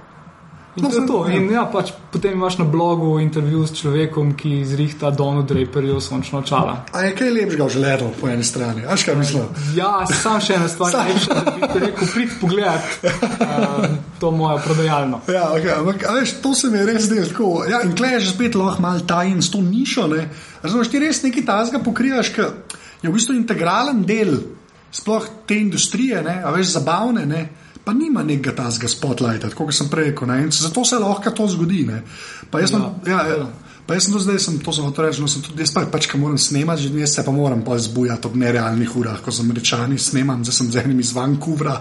In, no, to, in ja, pač, potem imaš na blogu intervju s človekom, ki zrihta Donu Draperju sončno čala. A je kaj lepšega v želedu po eni strani? Aš kaj mislim? Ja, sam še ena stvar, bi ti rekel, prid pogled uh, to moje prodajalno. Ja, okay, ampak veš, to se mi je res zdelo tako. Ja, in klej že spet lahko mal tajen s to nišo. Razumeš, ti res nekaj tazga pokrivaš, ker je v bistvu integralen del sploh te industrije, ne, a veš, zabavne. Ne pa nima nekega tazga spotlighta, kot sem prej rekel. Zato se lahko to zgodi. Pa jaz, ja, ja, ja. Pa jaz sem do zdaj, sem, to sem hotel reči, no sem tudi jaz pa, pač, ki moram snemati, že jaz se pa moram pa zbujati ob nerealnih urah, ko sem američani snemam, zdaj sem z enim iz Vancouvra,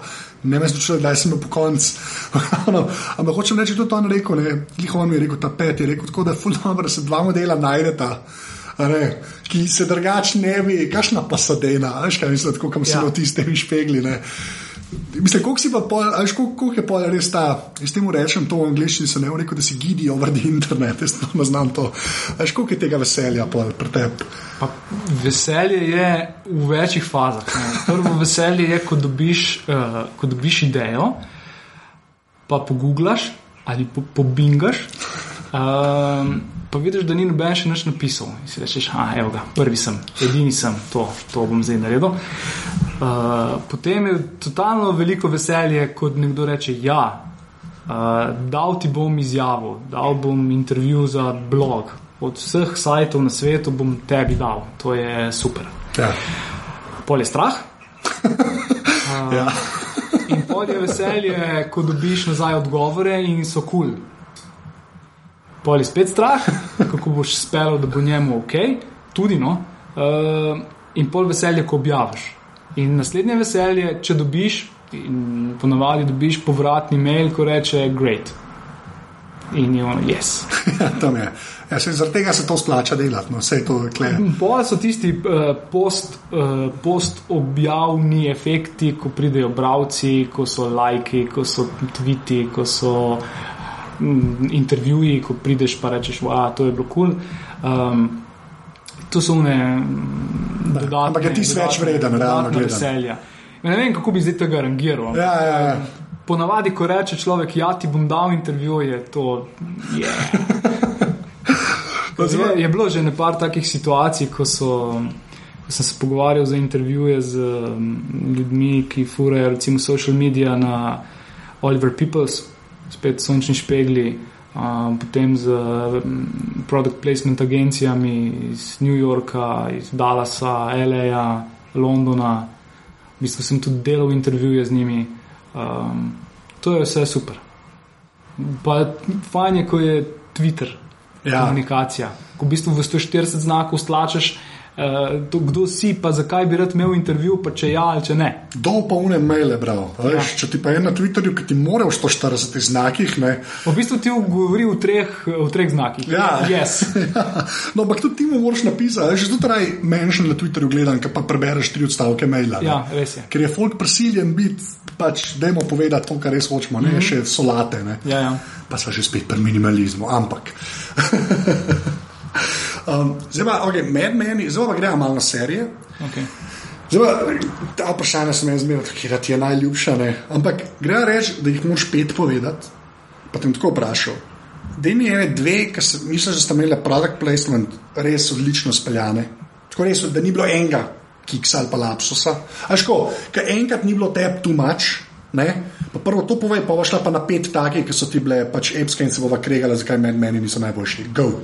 ne vem, če da sem po koncu. (laughs) no, ampak hočem reči, tudi to on rekel, ne, Lihovan mi je rekel, ta pet je rekel, tako da je ful dobro, da se dva modela najdeta. Ne, ki se drugače ne bi, kašna pa sadena, veš kaj mislim, kako se Ja. ja. ti s temi špegli. Ne. Mislim, koliko si pa, pol, a veš, koliko, koliko je pol res ta, jaz temu rečem to v angliščini, se ne vem, rekel, da si gidi over the internet, jaz ne znam to. A veš, koliko je tega veselja pol pri tebi? Pa veselje je v večjih fazah. Ne. Prvo veselje je, ko dobiš, uh, ko dobiš idejo, pa pogooglaš ali po, pobingaš. Um, pa vidiš, da ni noben še nič napisal. In si rečeš, ah, evo ga, prvi sem, edini sem, to, to bom zdaj naredil. Uh, potem je totalno veliko veselje, ko nekdo reče: Ja, uh, dal ti bom izjavo, dal bom intervju za blog. Od vseh sajtov na svetu bom tebi dal, to je super. Ja. Pol je strah. (laughs) Ja. In pol je veselje, ko dobiš nazaj odgovore in so kul. Cool. Pol je spet strah, (laughs) kako boš spel, da bo njemu ok, tudi no. Uh, in pol veselje, ko objaviš. In naslednje veselje, če dobiš, in ponavadi dobiš povratni mail, ko reče: Great. In je ono, yes. (laughs) Tam je. Ja, se, zaradi tega se to splača delati, no, vse to je kle. Bolj so tisti uh, post, uh, post objavni efekti, ko pridejo bralci, ko so lajki, ko so tviti, ko so mm, intervjuji, ko prideš pa rečeš, da to je bilo kul. Cool. Um, to so one mm, dodatne. ampak je tisti več vreden, realno gledano. veselja. Ja, Ne vem, kako bi zdaj tega rangiral. Ja, ja, ja. Ponavadi, ko reče človek, ja, ti bom dal intervju, je to. Yeah. (laughs) Je, je bilo že nekaj takih situacij, ko, so, ko sem se pogovarjal za intervjuje z um, ljudmi, ki furajo recimo social media na Oliver Peoples, spet sončni špegli, um, potem z product placement agencijami iz New Yorka, iz Dallasa, LA, Londona. V bistvu sem tudi delal intervjuje z njimi. Um, to je vse super. Pa fajn je, ko je Twitter Ja. komunikacija. Ko v bistvu v 140 znakov stlačeš, uh, to, kdo si, pa zakaj bi rad imel intervju, pa če ja ali če ne. Dol pa une maile, bral. Ja. Veš, če ti pa je na Twitterju, ki ti mora v 140 znakih, ne. V bistvu ti govori v treh, v treh znakih. Ja. Yes. (laughs) Ja, no, ampak tudi ti mu moraš napisati, že tudi raj menšin na Twitterju gledam, pa prebereš tri odstavke maila. ne. Ja, res je. Ker je folk prisiljen biti, pač, dajmo povedati to, kar res hočemo, ne mm -hmm. še solate. Ne. Ja, ja. Pa smo že spet pri minimalizmu, ampak. (laughs) um, zdaj pa, okay, med meni, zdaj pa gremo malo na serije. Okay. Zdaj, pa, ta vprašanja sem jaz zmeraj, kje ti je najljubša. Ne? Ampak gre reči, da jih moraš pet povedati. Pa te bom tako vprašal. Da mi je dve, ki se mislim, da sta imeli product placement res odlično speljane. Tako res, da ni bilo enega kiksa ali pa lapsusa. Aško, ker enkrat ni bilo too much. Ne? Pa prvo to povej, pa šla pa na pet takih, ki so ti bile pač epske in se bova kregala, zakaj meni, meni niso najboljši. Go. (laughs)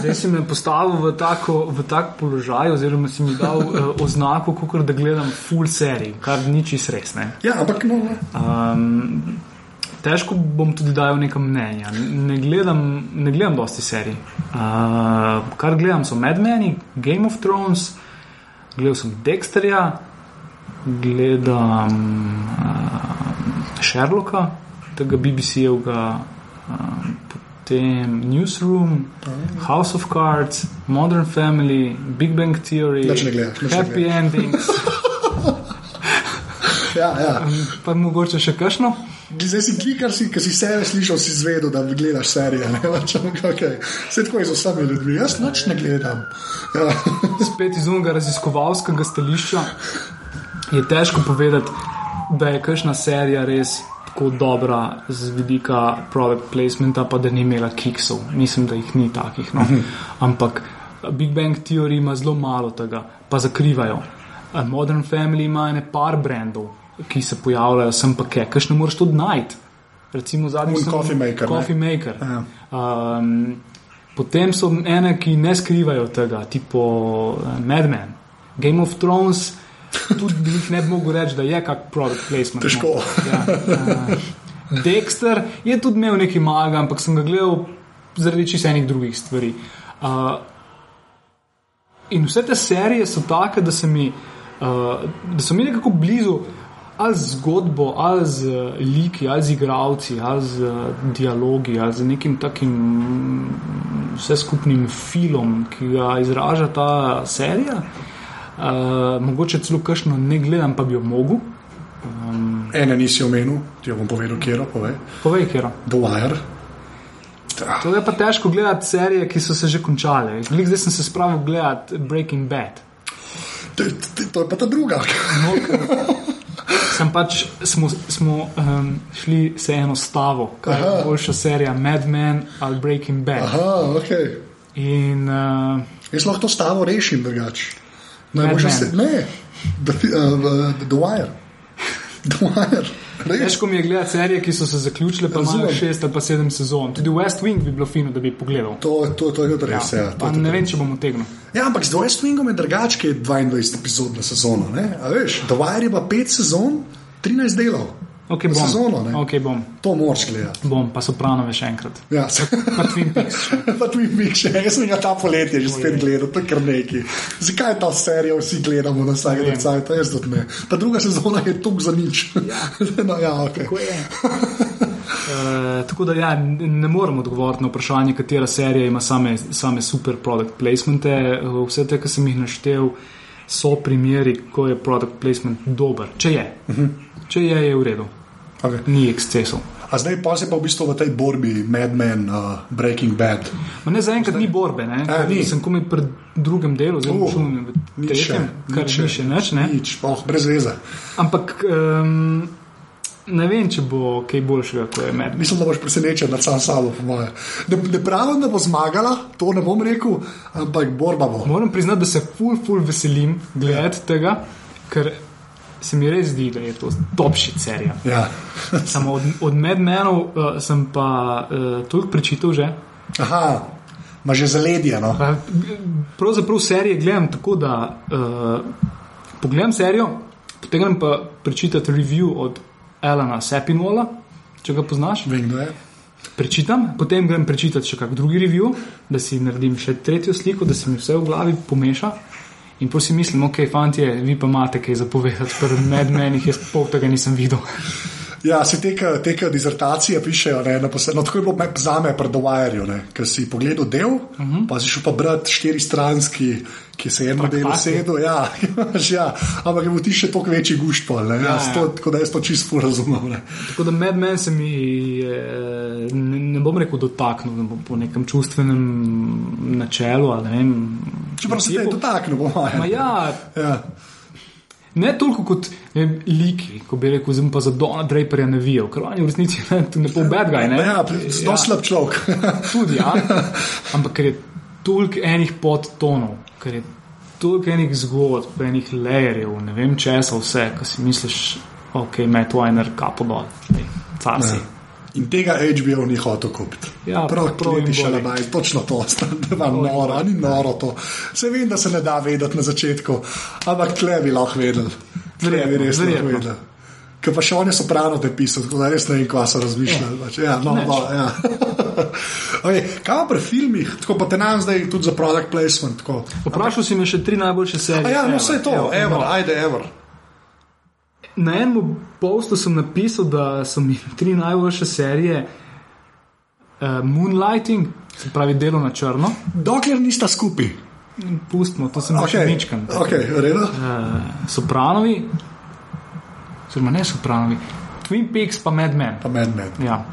Zdaj si me postavil v, tako, v tak položaj, oziroma si mi dal uh, oznako, kot da gledam full serij, kar ni čist res. Ne? ja, ampak no. Um, težko bom tudi dajal neka mnenja. Ne gledam, ne gledam dosti serij. Uh, kar gledam so Mad Men, Game of Thrones, gledal sem Dexterja, gledam uh, Sherlocka, tega BBC-jevega, uh, potem Newsroom, House of Cards, Modern Family, Big Bang Theory, gledaš, ne Happy. Endings, (laughs) Ja, ja. pa mogoče še kakšno. Zdaj si ti, kar si, si sebe slišal, si izvedel, da gledaš serije. Vse (laughs) tako je z vsemi ljudmi. Jaz noč ne gledam. Ja. spet iz unega raziskovalskega stališča (laughs) je težko povedati, da je kakšna serija res tako dobra z vidika product placementa, pa da ni imela kiksov. Mislim, da jih ni takih. No. Ampak Big Bang Theory ima zelo malo tega, pa zakrivajo. A Modern Family ima ene par brandov, ki se pojavljajo sem pa kaj, kakšne moraš tudi najti. Recimo zadnji Un Coffee Maker, ne? Coffee Maker. Ja. Um, potem so ene, ki ne skrivajo tega, tipo uh, Mad Men, Game of Thrones. Tudi jih ne bi mogel reči, da je kak product placement. Težko. No. Ja, uh, Dexter je tudi imel nekaj malega, ampak sem ga gledal zaradi čisto enih drugih stvari. Uh, in vse te serije so take, da, se mi, uh, da so mi nekako blizu. Ali z zgodbo, ali z liki, ali z igravci, ali z dialogi, ali z nekim takim vseskupnim filmom, ki ga izraža ta serija. Uh, mogoče celo kakšno ne gledam, pa bi jo mogel. Um, Ene nisi omenil, ti bom povedal, kje je. Povej, povej kje je. The Wire. To je pa težko gledati serije, ki so se že končale. Zdaj sem se spravil gledati Breaking Bad. To, to, to je pa ta druga. No, sem pač, smo, smo um, šli se eno stavo, kaj je boljša serija, Mad Men ali Breaking Bad. Aha, ok. In, uh, Jaz lahko to stavo rešim drugače. Najboljša se. Ne, The, uh, the Wire. (laughs) The Wire. Težko mi je gledati serije, ki so se zaključile, pa imajo šest ali pa sedem sezon. Tudi West Wing bi bilo fino, da bi pogledal. To, to, to je res. Ja, ja, ne vem, če bom utegnil. Ja, ampak z West Wingom je drugače, ki je 22 epizod na sezono. Veš, The Wire je pa 5 sezon, 13 delov. Okay, bom. Sezono, okay, bom. To moraš gledati. Bom, pa so pravno še enkrat. Ja, pa Twin Peaks. (laughs) pa Twin Peaks, še jaz sem ga ta poletje že spet gledal, to je kar neki. Zakaj ta serija vsi gledamo na vsake decaj, to jaz tudi ne. Ta druga sezona je tuk za nič. Ja, (laughs) no, ja ok. Uh, tako da ja, ne morem odgovoriti na vprašanje, katera serija ima same, same super product placemente. Vse te, ki sem jih naštel, so primeri, ko je product placement dober. Če je. Uh -huh. Če je, je v redu. Okay. Ni ekscesov. A zdaj pa se pa v bistvu v tej borbi, Mad Men, uh, Breaking Bad. Ma ne zaenkrat ni borbe, ne? A, ni. sem komaj pri drugem delu, zelo Uh, čutim v tretjem, kar ni še nič, ne? Nič, oh, brez veze. Ampak um, ne vem, če bo kaj boljšega, kot je Mad Men. Mislim, da boš presenečen nad sam sabo, po moje. Ne, ne pravim, da bo zmagala, to ne bom rekel, ampak borba bo. Moram priznati, da se ful, ful veselim gledati ja. tega, ker se mi res zdi, da je to topši serija. Ja. (laughs) Samo od, od medmenov uh, sem pa uh, toliko prečital že. Aha, ima že zaledje. No? Pa, pravzaprav serije gledam tako, da uh, pogledam serijo, potem pa prečitati review od Elena Sepinola, če ga poznaš. Vem, kdo je. Prečitam, potem grem prečitati še kak drugi review, da si naredim še tretjo sliko, da se mi vse v glavi pomeša. In pa si mislim, ok, fanti, vi pa imate kaj zapovedati, ker med meni jaz pol tega nisem videl. Ja, se teka, teka dizertacije pišejo, ne, na posebno. No, tako je bilo za me pred Dowajerju, ker si pogledal del, uh Mhm. -huh. pa si šel pa brati štiri stranski, ki se eno delo sedel. Ja, (laughs) ja, ampak je bil ti še toliko večji guštpol, ne, ja, Ja. To, tako da jaz to čisto razumem. Ne. Tako da med meni se mi, ne, ne bom rekel, dotaknil, ne bom po nekem čustvenem načelu. Ne, vem, Čeprav se te je dotaknil, po mojem. Ja, Ja. Ne toliko kot ne, liki, ko bi rekel, zdaj pa za Dona Draperja ne vijo, ker on je v resnici ne, ne pol bad guy. Ne? Ja, zelo ja. slab človek. (laughs) Tudi, ja. Ampak ker je toliko enih podtonov, ker je toliko enih zgodb, enih lejerjev, ne vem česa vse, ki si misliš, ok, Matt Weiner, kapo dol, car si. In tega HBO ni hotel kupiti. Ja, prav, prav prav jim ti še boli. nabaj, točno to, (laughs) da je noro, ni noro to. Se vem, da se ne da vedeti na začetku, ampak tle bi lahko vedel. Tle bi res lahko vedel. Ker pa še on je soprano te pisal, tako da res ne vem, kva so razmišljali. pač. Ja, no, no, ja. (laughs) okay, kaj pa pri filmih, tako pa te nam zdaj tudi za product placement. Vprašal si me še tri najboljše A serije. ja, no vse to, Evo, ever, no. ajde, ever. Na enem postu sem napisal, da so mi (laughs) tri najboljše serije uh, Moonlighting, se pravi delo na črno. Dokler nista skupaj. Pustimo, to sem okay. Okay, ničkan. okay? Uh, sopranovi, oziroma ne sopranovi, Twin Peaks pa Mad Men. Pa med med. Ja.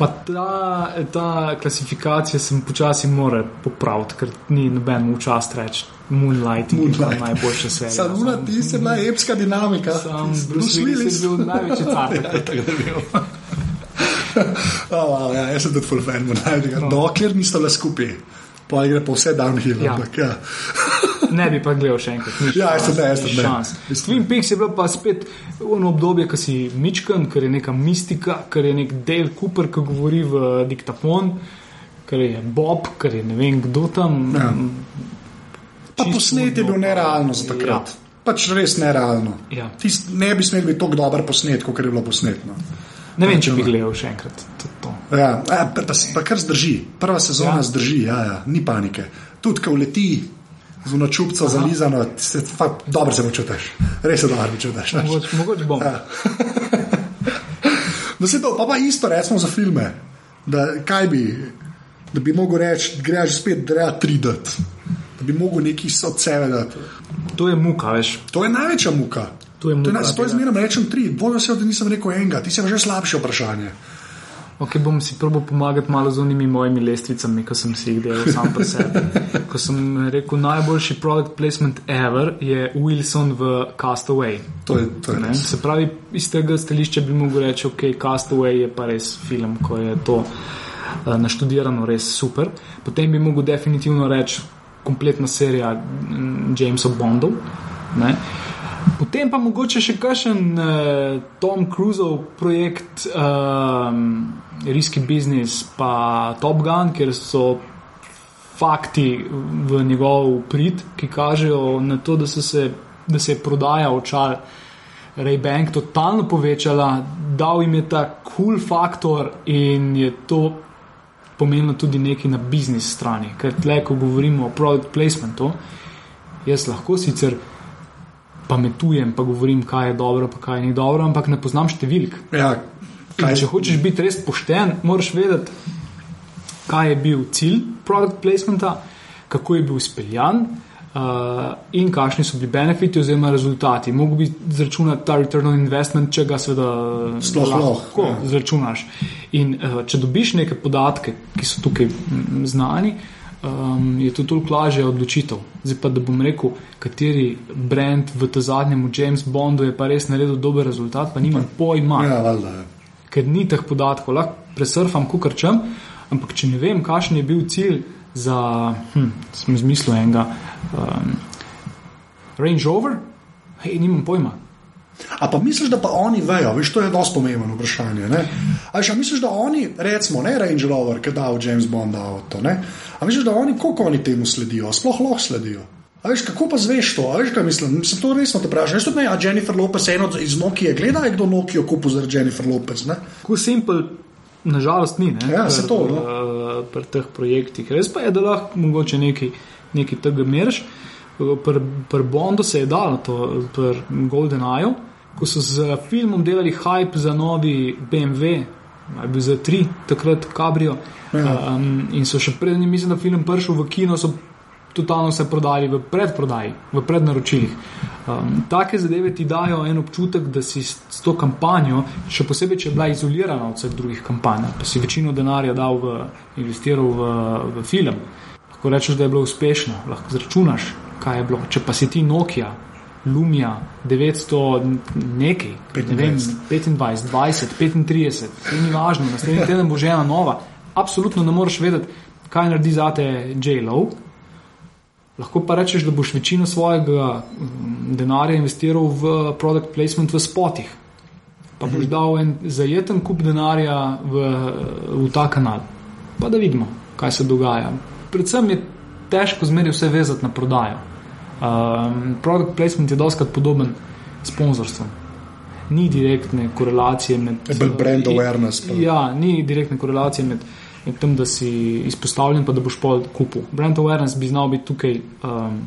Pa ta, ta klasifikacija sem počasi moral popraviti, ker ni noben v čast reči Moonlighting, Moonlight. Moonlight. najboljša (laughs) serija. Samo na ti se bila epska dinamika. Sam Bruce Willis je bil največji car. (laughs) Ja, tako da je bil. (laughs) oh, ja, jaz sem tudi full fan Moonlightinga. Dokler nista le skupaj. Pa gre pa vse downhill. Ja. Ampak, ja. Ne bi pa gledal še enkrat. ni Ja, jaz tudi ne, jaz tudi ne. Twin Peaks je bilo pa spet ono obdobje, ko si mičkan, ker je neka mistika, ker je nek Dale Cooper, ki govori v diktafon, ker je Bob, ker je ne vem kdo tam. Ja. Pa posnet je bil nerealno za takrat. Ja. Pač res nerealno. Ja. Tis, ne bi smel biti tako dober posnet, kot je bilo posnetno. Ne vem, če bi gledal še enkrat to. to. Ja, ja, pa, pa, pa kar zdrži, prva sezona Ja. ja. zdrži, ja, ja, ni panike. Tudi, ko leti z unočupco zalizano, se fakt dobro se počutiš, res se dobro počutiš. Mogoče, mogoče bom. Ja. No, se to, pa, pa isto recimo za filme. Da, kaj bi, da bi mogel reči, greš spet, da je 3D, da bi mogel neki od sebe dati. To je muka, veš. To je največja muka. To je To je, muka, zato tega. izmerno rečem tri, bolj vesel, da nisem rekel enega, ti si pa že slabše vprašanje. Ok, bom si probil pomagati malo z unimi mojimi lestvicami, ki sem si jih delal sam po sebi. Ko sem rekel, najboljši product placement ever je Wilson v Castaway. To je, to je Ne? Se pravi, iz tega stališča bi mogel reči, ok, Castaway je pa res film, ko je to uh, naštudirano res super. Potem bi mogel definitivno reči kompletna serija mm, Jamesov Bondov. Ne? Potem pa mogoče še kakšen uh, Tom Cruiseov projekt, um, Risky Business, pa Top Gun, ker so fakti v njegov prid, ki kažejo na to, da, se, da se je prodaja očal Ray-Bank totalno povečala, dal jim je ta cool faktor in je to pomenilo tudi nekaj na biznis strani. Ker tle, ko govorimo o product placementu, jaz lahko sicer pametujem, pa govorim, kaj je dobro, pa kaj ni dobro, ampak ne poznam številk. Ja, In kaj, če hočeš biti res pošten, moraš vedeti, kaj je bil cilj product placementa, kako je bil izpeljan uh, in kakšni so bili benefiti oziroma rezultati. Mogoče bi izračunati ta return on investment, če ga seveda Sploh lahko, ja. izračunaš. In uh, če dobiš neke podatke, ki so tukaj mm, znani. Um, je to toliko lažje odločitev. Zdaj pa, da bom rekel, kateri brand v tem zadnjem James Bondu je pa res naredil dober rezultat, pa nimam pojma ja, valjda. ja. ker ni teh podatkov, lahko presurfam, kukar čem, ampak če ne vem, kakšen je bil cilj za, hm, sem izmislil enega, um, Range Rover, hej, nimam pojma. A pa misliš, da pa oni vejo, veš, to je dosti pomembno vprašanje. Ne? A veš, a misliš, da oni, recimo, ne Range Rover, ki da v James Bonda avto, ne? A misliš, da oni, koliko oni temu sledijo, sploh lahko sledijo? A veš, kako pa zveš to? A veš, kaj mislim? Sem to resno te vprašal. Veš, tudi ne, a Jennifer Lopez eno iz Nokije gleda, je kdo Nokijo kupil zaradi Jennifer Lopez, ne? Tako simpel, nažalost, ni. Ne, Ja, saj to, no. uh, pri teh projektih. Res pa je, da lahko mogoče nekaj, nekaj tega meriš. Pri pr Bondu se je dalo to, pri Golden Eye, ko so z filmom delali hype za novi BMW. Je bil za tri, takrat Cabrio. Ja. Um, in so še prednji, mislim, da film prišel v kino, so totalno se prodali v predprodaji, v prednaročilih. Um, take zadeve ti dajo en občutek, da si s, to kampanjo, še posebej, če je bila izolirana od vseh drugih kampanj, pa si večino denarja dal v, investiral v, v film. Lahko rečeš, da je bilo uspešno, lahko zračunaš, kaj je bilo. Če pa si ti Nokia, Lumia 900 nekaj, ne vem, 25, 20, 35, to ni važno, naslednji teden bo že ena nova. Absolutno ne moreš vedeti, kaj naredi zate J-Lo. Lahko pa rečeš, da boš večino svojega mm, denarja investiral v product placement v spotih. Pa boš dal en zajeten kup denarja v, v ta kanal. Pa da vidimo, kaj se dogaja. Predvsem je težko zmeraj vse vezati na prodajo. Um, product placement je doskrat podoben sponzorstvom. Ni direktne korelacije med. Bolj brand awareness pa. Ja, ni direktne korelacije med, med tem, da si izpostavljen, pa da boš pol kupil. Brand awareness bi znal biti tukaj um,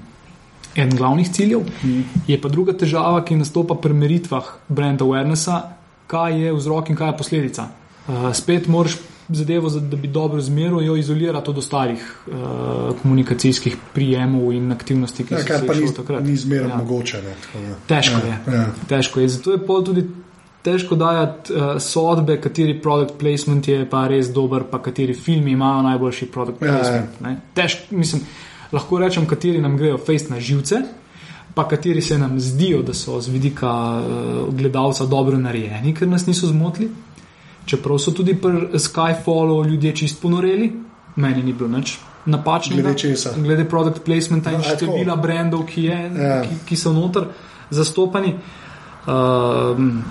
eden glavnih ciljev. Mm. Je pa druga težava, ki nastopa pri meritvah brand awarenessa, kaj je vzrok in kaj je posledica. Uh, spet moraš zadevo, za- da bi dobro zmeril, jo izolirati od ostalih uh, komunikacijskih prijemov in aktivnosti, ki Ja, se ni, izšle takrat. ni zmerno Ja. mogoče. Ne, tako. Težko ja, je. Ja. Težko je. Zato je pol tudi težko dajati uh, sodbe, kateri product placement je pa res dober, pa kateri filmi imajo najboljši product Ja, ja. placement. Ja, Težko, mislim, lahko rečem, kateri nam grejo face na živce. Pa kateri se nam zdijo, da so z vidika uh, gledalca dobro narejeni, ker nas niso zmotili. Čeprav so tudi pri Skyfallu ljudje čist ponoreli, meni ni bilo nič napačnega. Glede česa? Glede product placementa in No, tako. števila brendov, ki, je, Ja. ki, ki so noter zastopani. Um,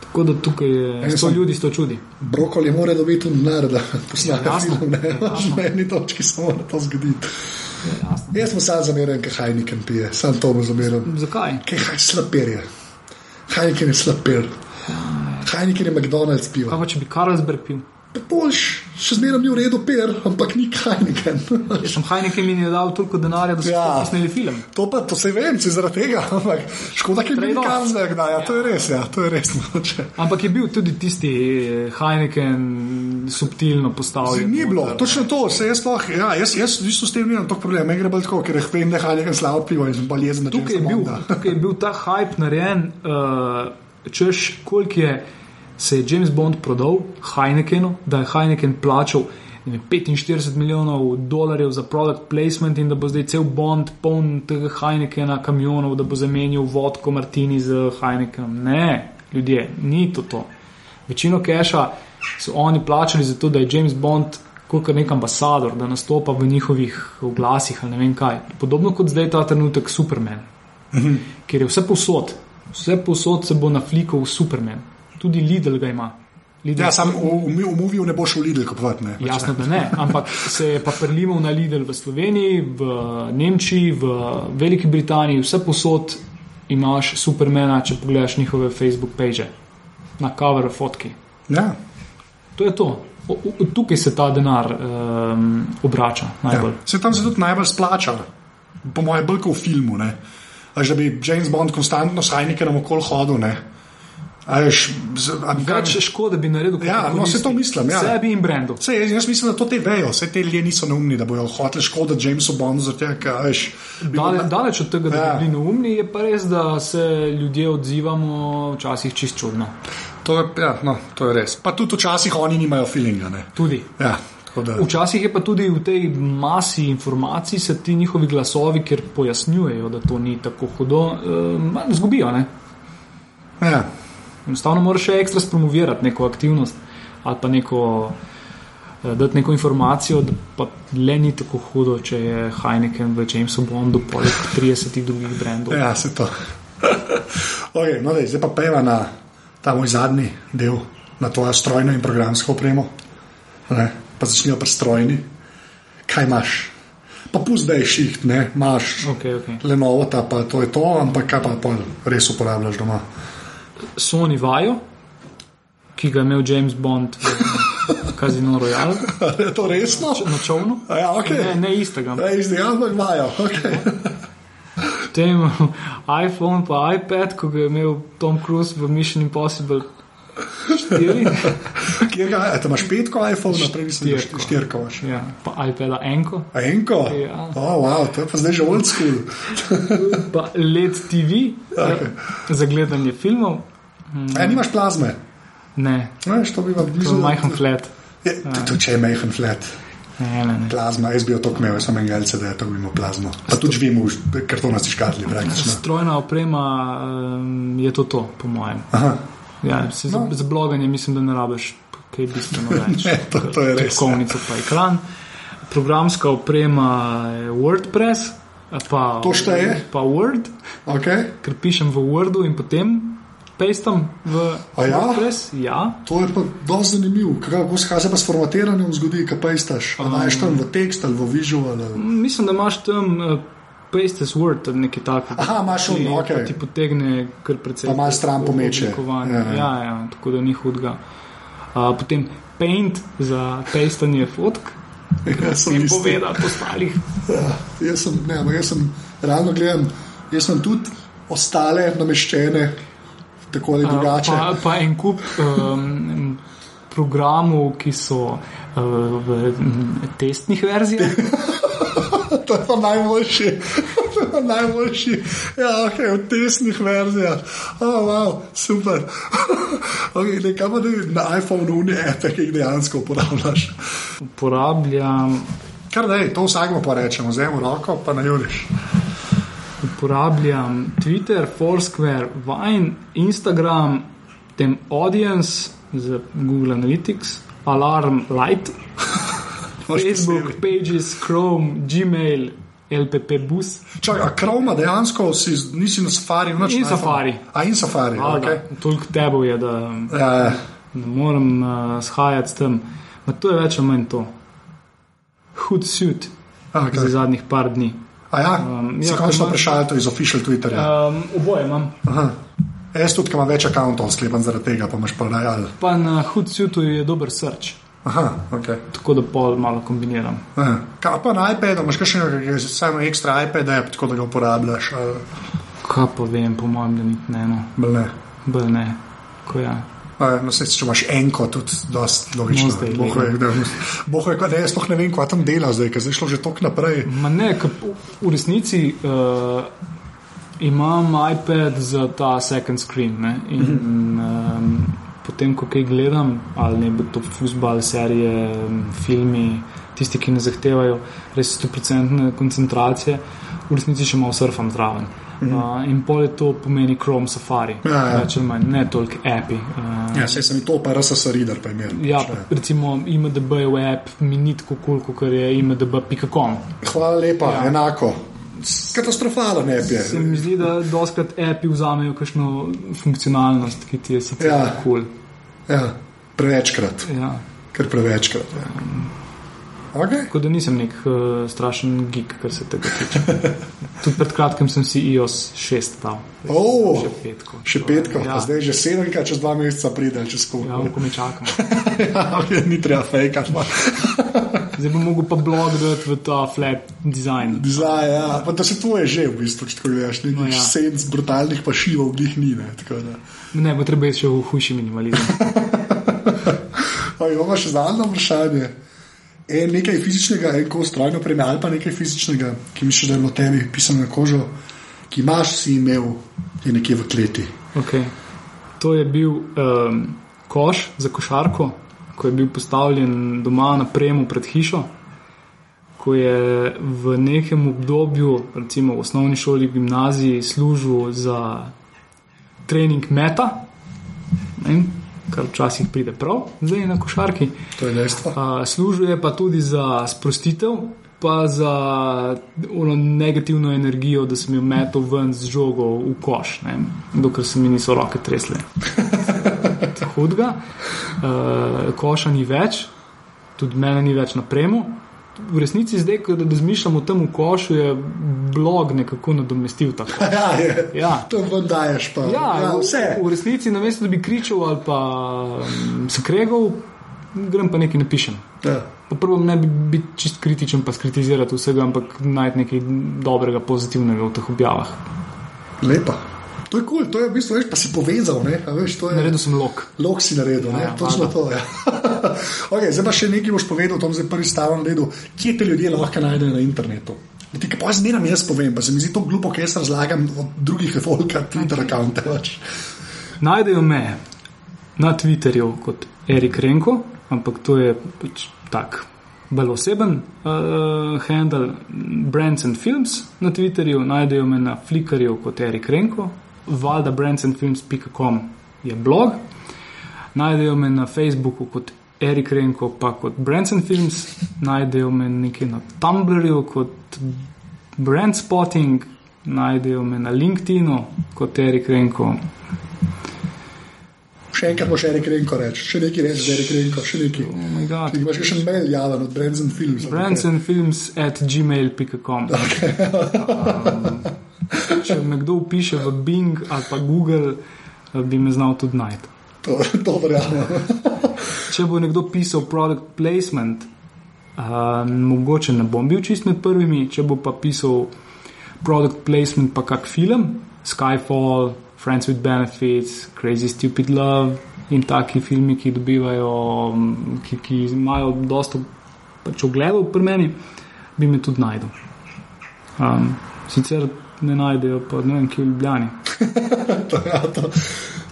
tako da tukaj je sto ljudi, sto čudi. Brokoli mora dobiti denar, da posname Ja, film. Ne, Ja, na eni točki se mora to zgoditi. Ja. Jaz sem sam zameren, kaj Heineken pije, sam to mu zameram. Zakaj? Kaj haj slapir je? Heineken je slapir. Heineken je McDonald's pivo. Kaj pa če bi Carlsberg pil? boljš, še zmeraj ni v redu, per, ampak ni Heineken. Jaz sem Heineken mi je dal toliko denarja, da so Ja. ja. posneli film. To pa, to se vem, si zaradi tega, ampak škoda, ki je bil. Karzek, da, ja, to je res, ja, to je res mogoče. Ampak je bil tudi tisti eh, Heineken subtilno postavljen. Ni bilo, noter. točno to, se jaz sploh, ja, jaz, jaz v bistvu s tem nimam toliko problema, meni gre bolj tako, ker vem, da je Heineken slabo pivo in sem na Tukaj je, bil, tukaj je bil ta hype narejen, uh, češ koliko je se je James Bond prodal Heinekenu, da je Heineken plačal ne vem, 45 milijonov dolarjev za product placement in da bo zdaj cel Bond poln tega Heinekena kamionov, da bo zamenjal vodko Martini z Heinekenom. Ne, ljudje, ni to to. Večino keša so oni plačali za to, da je James Bond kot nek ambasador, da nastopa v njihovih oglasih ali ne vem kaj. Podobno kot zdaj ta trenutek Superman, Mhm. ker je vse posod, vse posod se bo naflikal v Superman. Tudi Lidl ga ima. Lidl Ja, sam v, v, v Moviju ne boš v Lidl kupovati, ne. Jasno, da ne, ampak se je pa prelival na Lidl v Sloveniji, v Nemčiji, v Veliki Britaniji, vse posod imaš Supermana, če pogledaš njihove Facebook page, na cover fotki. Ja, To je to. O, o, tukaj se ta denar um, obrača najbolj. ja. Se tam se tudi najbolj splača, po mojem, bolj kot v filmu, ne. Až da bi James Bond konstantno s Heinekenom okoli hodil, ne. Veš, z- Več škode bi naredil, kot Ja, no, saj to mislim, ja. Sebi in brendu. Sej, jaz, mislim, da to te vejo, vse te ljudje niso neumni, da bojo hoteli škoditi Jamesu Bondu, tega, veš. Dale, bil- daleč od tega, da Ja. bi bili neumni, je pa res, da se ljudje odzivamo včasih čist čudno. To je, ja, no, to je res. Pa tudi včasih oni nimajo feelinga, ne. Tudi. Ja, da. Včasih je pa tudi v tej masi informacij se ti njihovi glasovi, ker pojasnjujejo, da to ni tako hudo, eh, zgubijo. Ne? Ja. Enostavno moraš še ekstra spromovirati neko aktivnost ali pa neko, eh, dati neko informacijo, da pa le ni tako hudo, če je Heineken v Jamesu Bondu poleg 30 drugih brendov. Ja, se to. (laughs) okay, no, dej, zdaj pa peva na ta moj zadnji del, na tvojo strojno in programsko opremo. Ne? Pa začnijo pri strojni. Kaj imaš? Pa pusti, da je šiht, ne, imaš Okay, okay. Lenovo, ta pa to je to, ampak kaj pa res uporabljaš doma. Sony Vajo, ki ga je imel James Bond v (laughs) Casino Royale je to resno? na čovnu. A Ja, okay. Ne, ne istega. Ja, iz tega ampak imajo. Okay. Potem iPhone, pa iPad, ko ga je imel Tom Cruise v Mission Impossible 4. (laughs) Kjer ga je? Imaš petko iPhone, naprej mislim, da Štirko. štirko imaš. Ja, pa iPada enko, A enko? Ja. Oh, wow, to je pa zdaj že old school. (laughs) pa LED TV Okej. za gledanje filmov. A nimaš plazme? Ne, Veš, to bi vam to blizu. je majhen flat. Je, tudi če je majhen flat. Ne, ne, ne. Plazma, jaz bi jo to imel, jaz sem en galce, da je to bi imel plazmo. Pa tudi živimo v kartonasti škatli praktično. Strojna oprema um, je to, to, po mojem. Aha, Ja, se No. za bloganje mislim, da ne rabiš kaj bistveno (laughs) več. Ne, to- to je res, ja. Tipkovnico pa ekran. Programska oprema je WordPress, pa, To šteje? pa Word, okay. ker pišem v Wordu in potem pastam v A ja? WordPress. Ja, To je pa dosti zanimivo. Kaj se pa s formatiranjem zgodi, kaj pa istaš? Um, Najš tam v tekst ali v visual? Ali... mislim, da imaš tam uh, paste as Word ali nekaj takega. Aha, imaš on, pa Ti potegne kar precej. Pa malo stran pomeče. Ja, ja. Ja, ja, tako da ni hudga. Uh, potem Paint za pastanje fotk. Jaz sem isti. povedati ostalih. Ja, jaz sem, ne, jaz sem, realno gledam, jaz sem tudi ostale nameščene, tako ali drugače. Pa, pa en kup um, programov, ki so uh, v testnih verzijah. (laughs) (laughs) To je pa najboljši. (laughs) To je pa najboljši. Ja, ok, v tesnih verzijah. Oh, wow, super. (laughs) okay, ne, kaj pa ne, na iPhonu ne epe, ki jih dejansko uporabljaš. Uporabljam, Kar da je, to vsakmo pa rečemo, vzemi roko, pa najuriš. uporabljam Twitter, Foursquare, Vine, Instagram, tem Audience za Google Analytics, Alarm Light, Facebook, Pages, Chrome, Gmail, LPP Bus. Čakaj, a Chroma dejansko si, nisi na Safari? In Safari. A in Safari, ok. Okay. Toliko tebo je, da Ja, ja. ne morem uh, shajati s tem. Ma to je več ali manj to. Hud suit Okay. za zadnjih par dni. A ja, Um, ja, končno prešal to iz official Twitterja. Um, oboje imam. Aha. Jaz tudi, imam več računov sklepan zaradi tega, pa imaš pa dajal. Pa na hud suitu je dober srč. Aha, okay. Tako da pol malo kombiniram. Aha. Kaj pa na iPadu, imaš še samo ekstra iPad, app, tako da ga uporabljaš? Ali... Kaj pa vem, po mojem, da ni ne ne. Bolj ne. Ko ja. No, se, če imaš enko, tudi dosti logično. No, zdaj Boh je, da, boh je, da jaz sploh ne vem, kaj tam dela zdaj, ker zdaj je šlo že tok naprej. Ma ne, v resnici uh, imam iPad za ta second screen. Ne? In um, potem, ko kaj gledam, ali ne bo to futbal, serije, filmi, tisti, ki ne zahtevajo res 100% koncentracije, v resnici še malo surfam zraven. Uh, in pol je to pomeni Chrome Safari, Ja, ja. več ali manj, ne toliko api. Uh, Ja, sej sem to, pa RSS reader pa imel. Ja, pa recimo IMDB je app, mi ni tako kul, cool, kot je imdb.com. Hvala lepa. Ja. enako. Katastrofalen app je. Se mi zdi, da doskrat api vzamejo kakšno funkcionalnost, ki ti je sicer Ja. ja. kul. Ja, prevečkrat, Ja. ker prevečkrat. Ja. Okay. Tako da nisem nek uh, strašen geek, kar se tega tiče. Tudi pred kratkim sem si iOS 6 dal. Oh, Še petko. še petko, ja. Ja, zdaj že sedemkrat, čez dva meseca pride, čez ja, koliko. ko me čakam. (laughs) Ja, ni treba fejkati. Pa. Zdaj bom mogel pa blog dati v ta flat design. Zdaj, ja, pa da se tvoje že v bistvu, če tako gledaš, nekih no, ja. ja. senc brutalnih pašivov, njih ni. Ne, tako. Ne, bo treba iti še v hujši minimalizem. (laughs) Pa imamo še zadnje vprašanje. En nekaj fizičnega, en kos strojno opreme ali pa nekaj fizičnega, ki misliš, da je bilo tebi pisano na kožo, ki imaš, si imel, je nekje v kleti. Okay. To je bil um, koš za košarko, ko je bil postavljen doma na premu pred hišo. Ko je v nekem obdobju, recimo v osnovni šoli, gimnaziji, služil za trening meta, ne, kar včasih pride prav, zdaj na košarki. To je dejstvo. Služil je pa tudi za sprostitev, pa za ono negativno energijo, da sem jo metal ven z žogo v koš, ne, dokler se mi niso roke tresle. (laughs) Hudega, uh, koša ni več, tudi mene ni več na premu. V resnici, zdaj, ko razmišljam o tem v košu, je blog nekako nadomestil tako. (laughs) Ja, je. Ja. To vam daješ, pa Ja, ja, v- vse. V resnici, namesto da bi kričal ali pa um, se kregal, grem pa nekaj napišem. Ja. Pa Prvo ne bi biti čist kritičen, pa skritizirati vsega, ampak najti nekaj dobrega, pozitivnega v teh objavah. Lepa. To je kul, cool, to je v bistvu, veš, pa si povezal, ne, a veš, je. Naredil sem lok. Lok si naredil, ja, Ja, ja, točno to. Ja. (laughs) okay, zdaj pa še nekaj boš povedal, tam zdaj prvi stavek naredil, kje te ljudje lahko najdejo na internetu. Ti pa zmeraj jaz povem, pa se mi zdi to glupo, ker jaz razlagam od drugih (laughs) folka, Twitter račune. Pač. Najdejo me na Twitterju kot Erik Renko, ampak to je pač tak. Bolj oseben uh, handle Brands and Films na Twitterju, najdejo me na Flickrju kot Erik Renko, valjda brandsandfilms.com je blog, najdejo me na Facebooku kot Erik Renko, pa kot Brands and Films, najdejo me nekje na Tumblrju kot Brand Spotting, najdejo me na LinkedInu kot Erik Renko. Še enkrat boš Erik Renko reči, še nekaj reči, Erik Renko, še nekaj. Oh. Ti imaš še mail javen od Brands and Films. brandsandfilms at gmail.com. Um, če me kdo upiše v Bing ali pa Google, eh, bi me znal tudi najti. To, to verjamem. Če bo nekdo pisal product placement, uh, mogoče ne bom bil čist med prvimi, če bo pa pisal product placement, pa kak film, Skyfall, Friends with Benefits, Crazy Stupid Love in taki filmi, ki dobivajo, mm, ki, ki imajo dosta pač ogledov pri meni, bi me tudi najdel. Um, sicer ne najdejo, pa ne vem, kje v Ljubljani. (laughs) to, ja, to,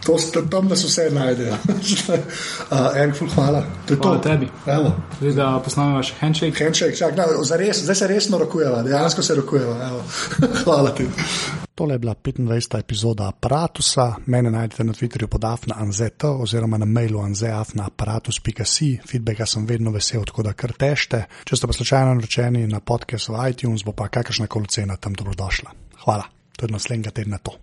to, to, tam nas vse najdejo. (laughs) uh, Erik, ful, hvala. To je Hvala to. tebi. Evo. Zdaj, da posnameva še handshake. Handshake, čak, no, zares, zdaj se resno rokujeva, dejansko se rokujeva. evo. (laughs) Hvala ti. Tole je bila 25. epizoda aparata. Mene najdete na Twitterju pod afna.anzet oziroma na mailu anzeafna.aparatus.si. Feedbacka sem vedno vesel, tako da kar tešte. Če ste pa slučajno naročeni na podcast v iTunes, bo pa kakršna koli cena tam dobrodošla. Hvala, to je naslednjega tedna to.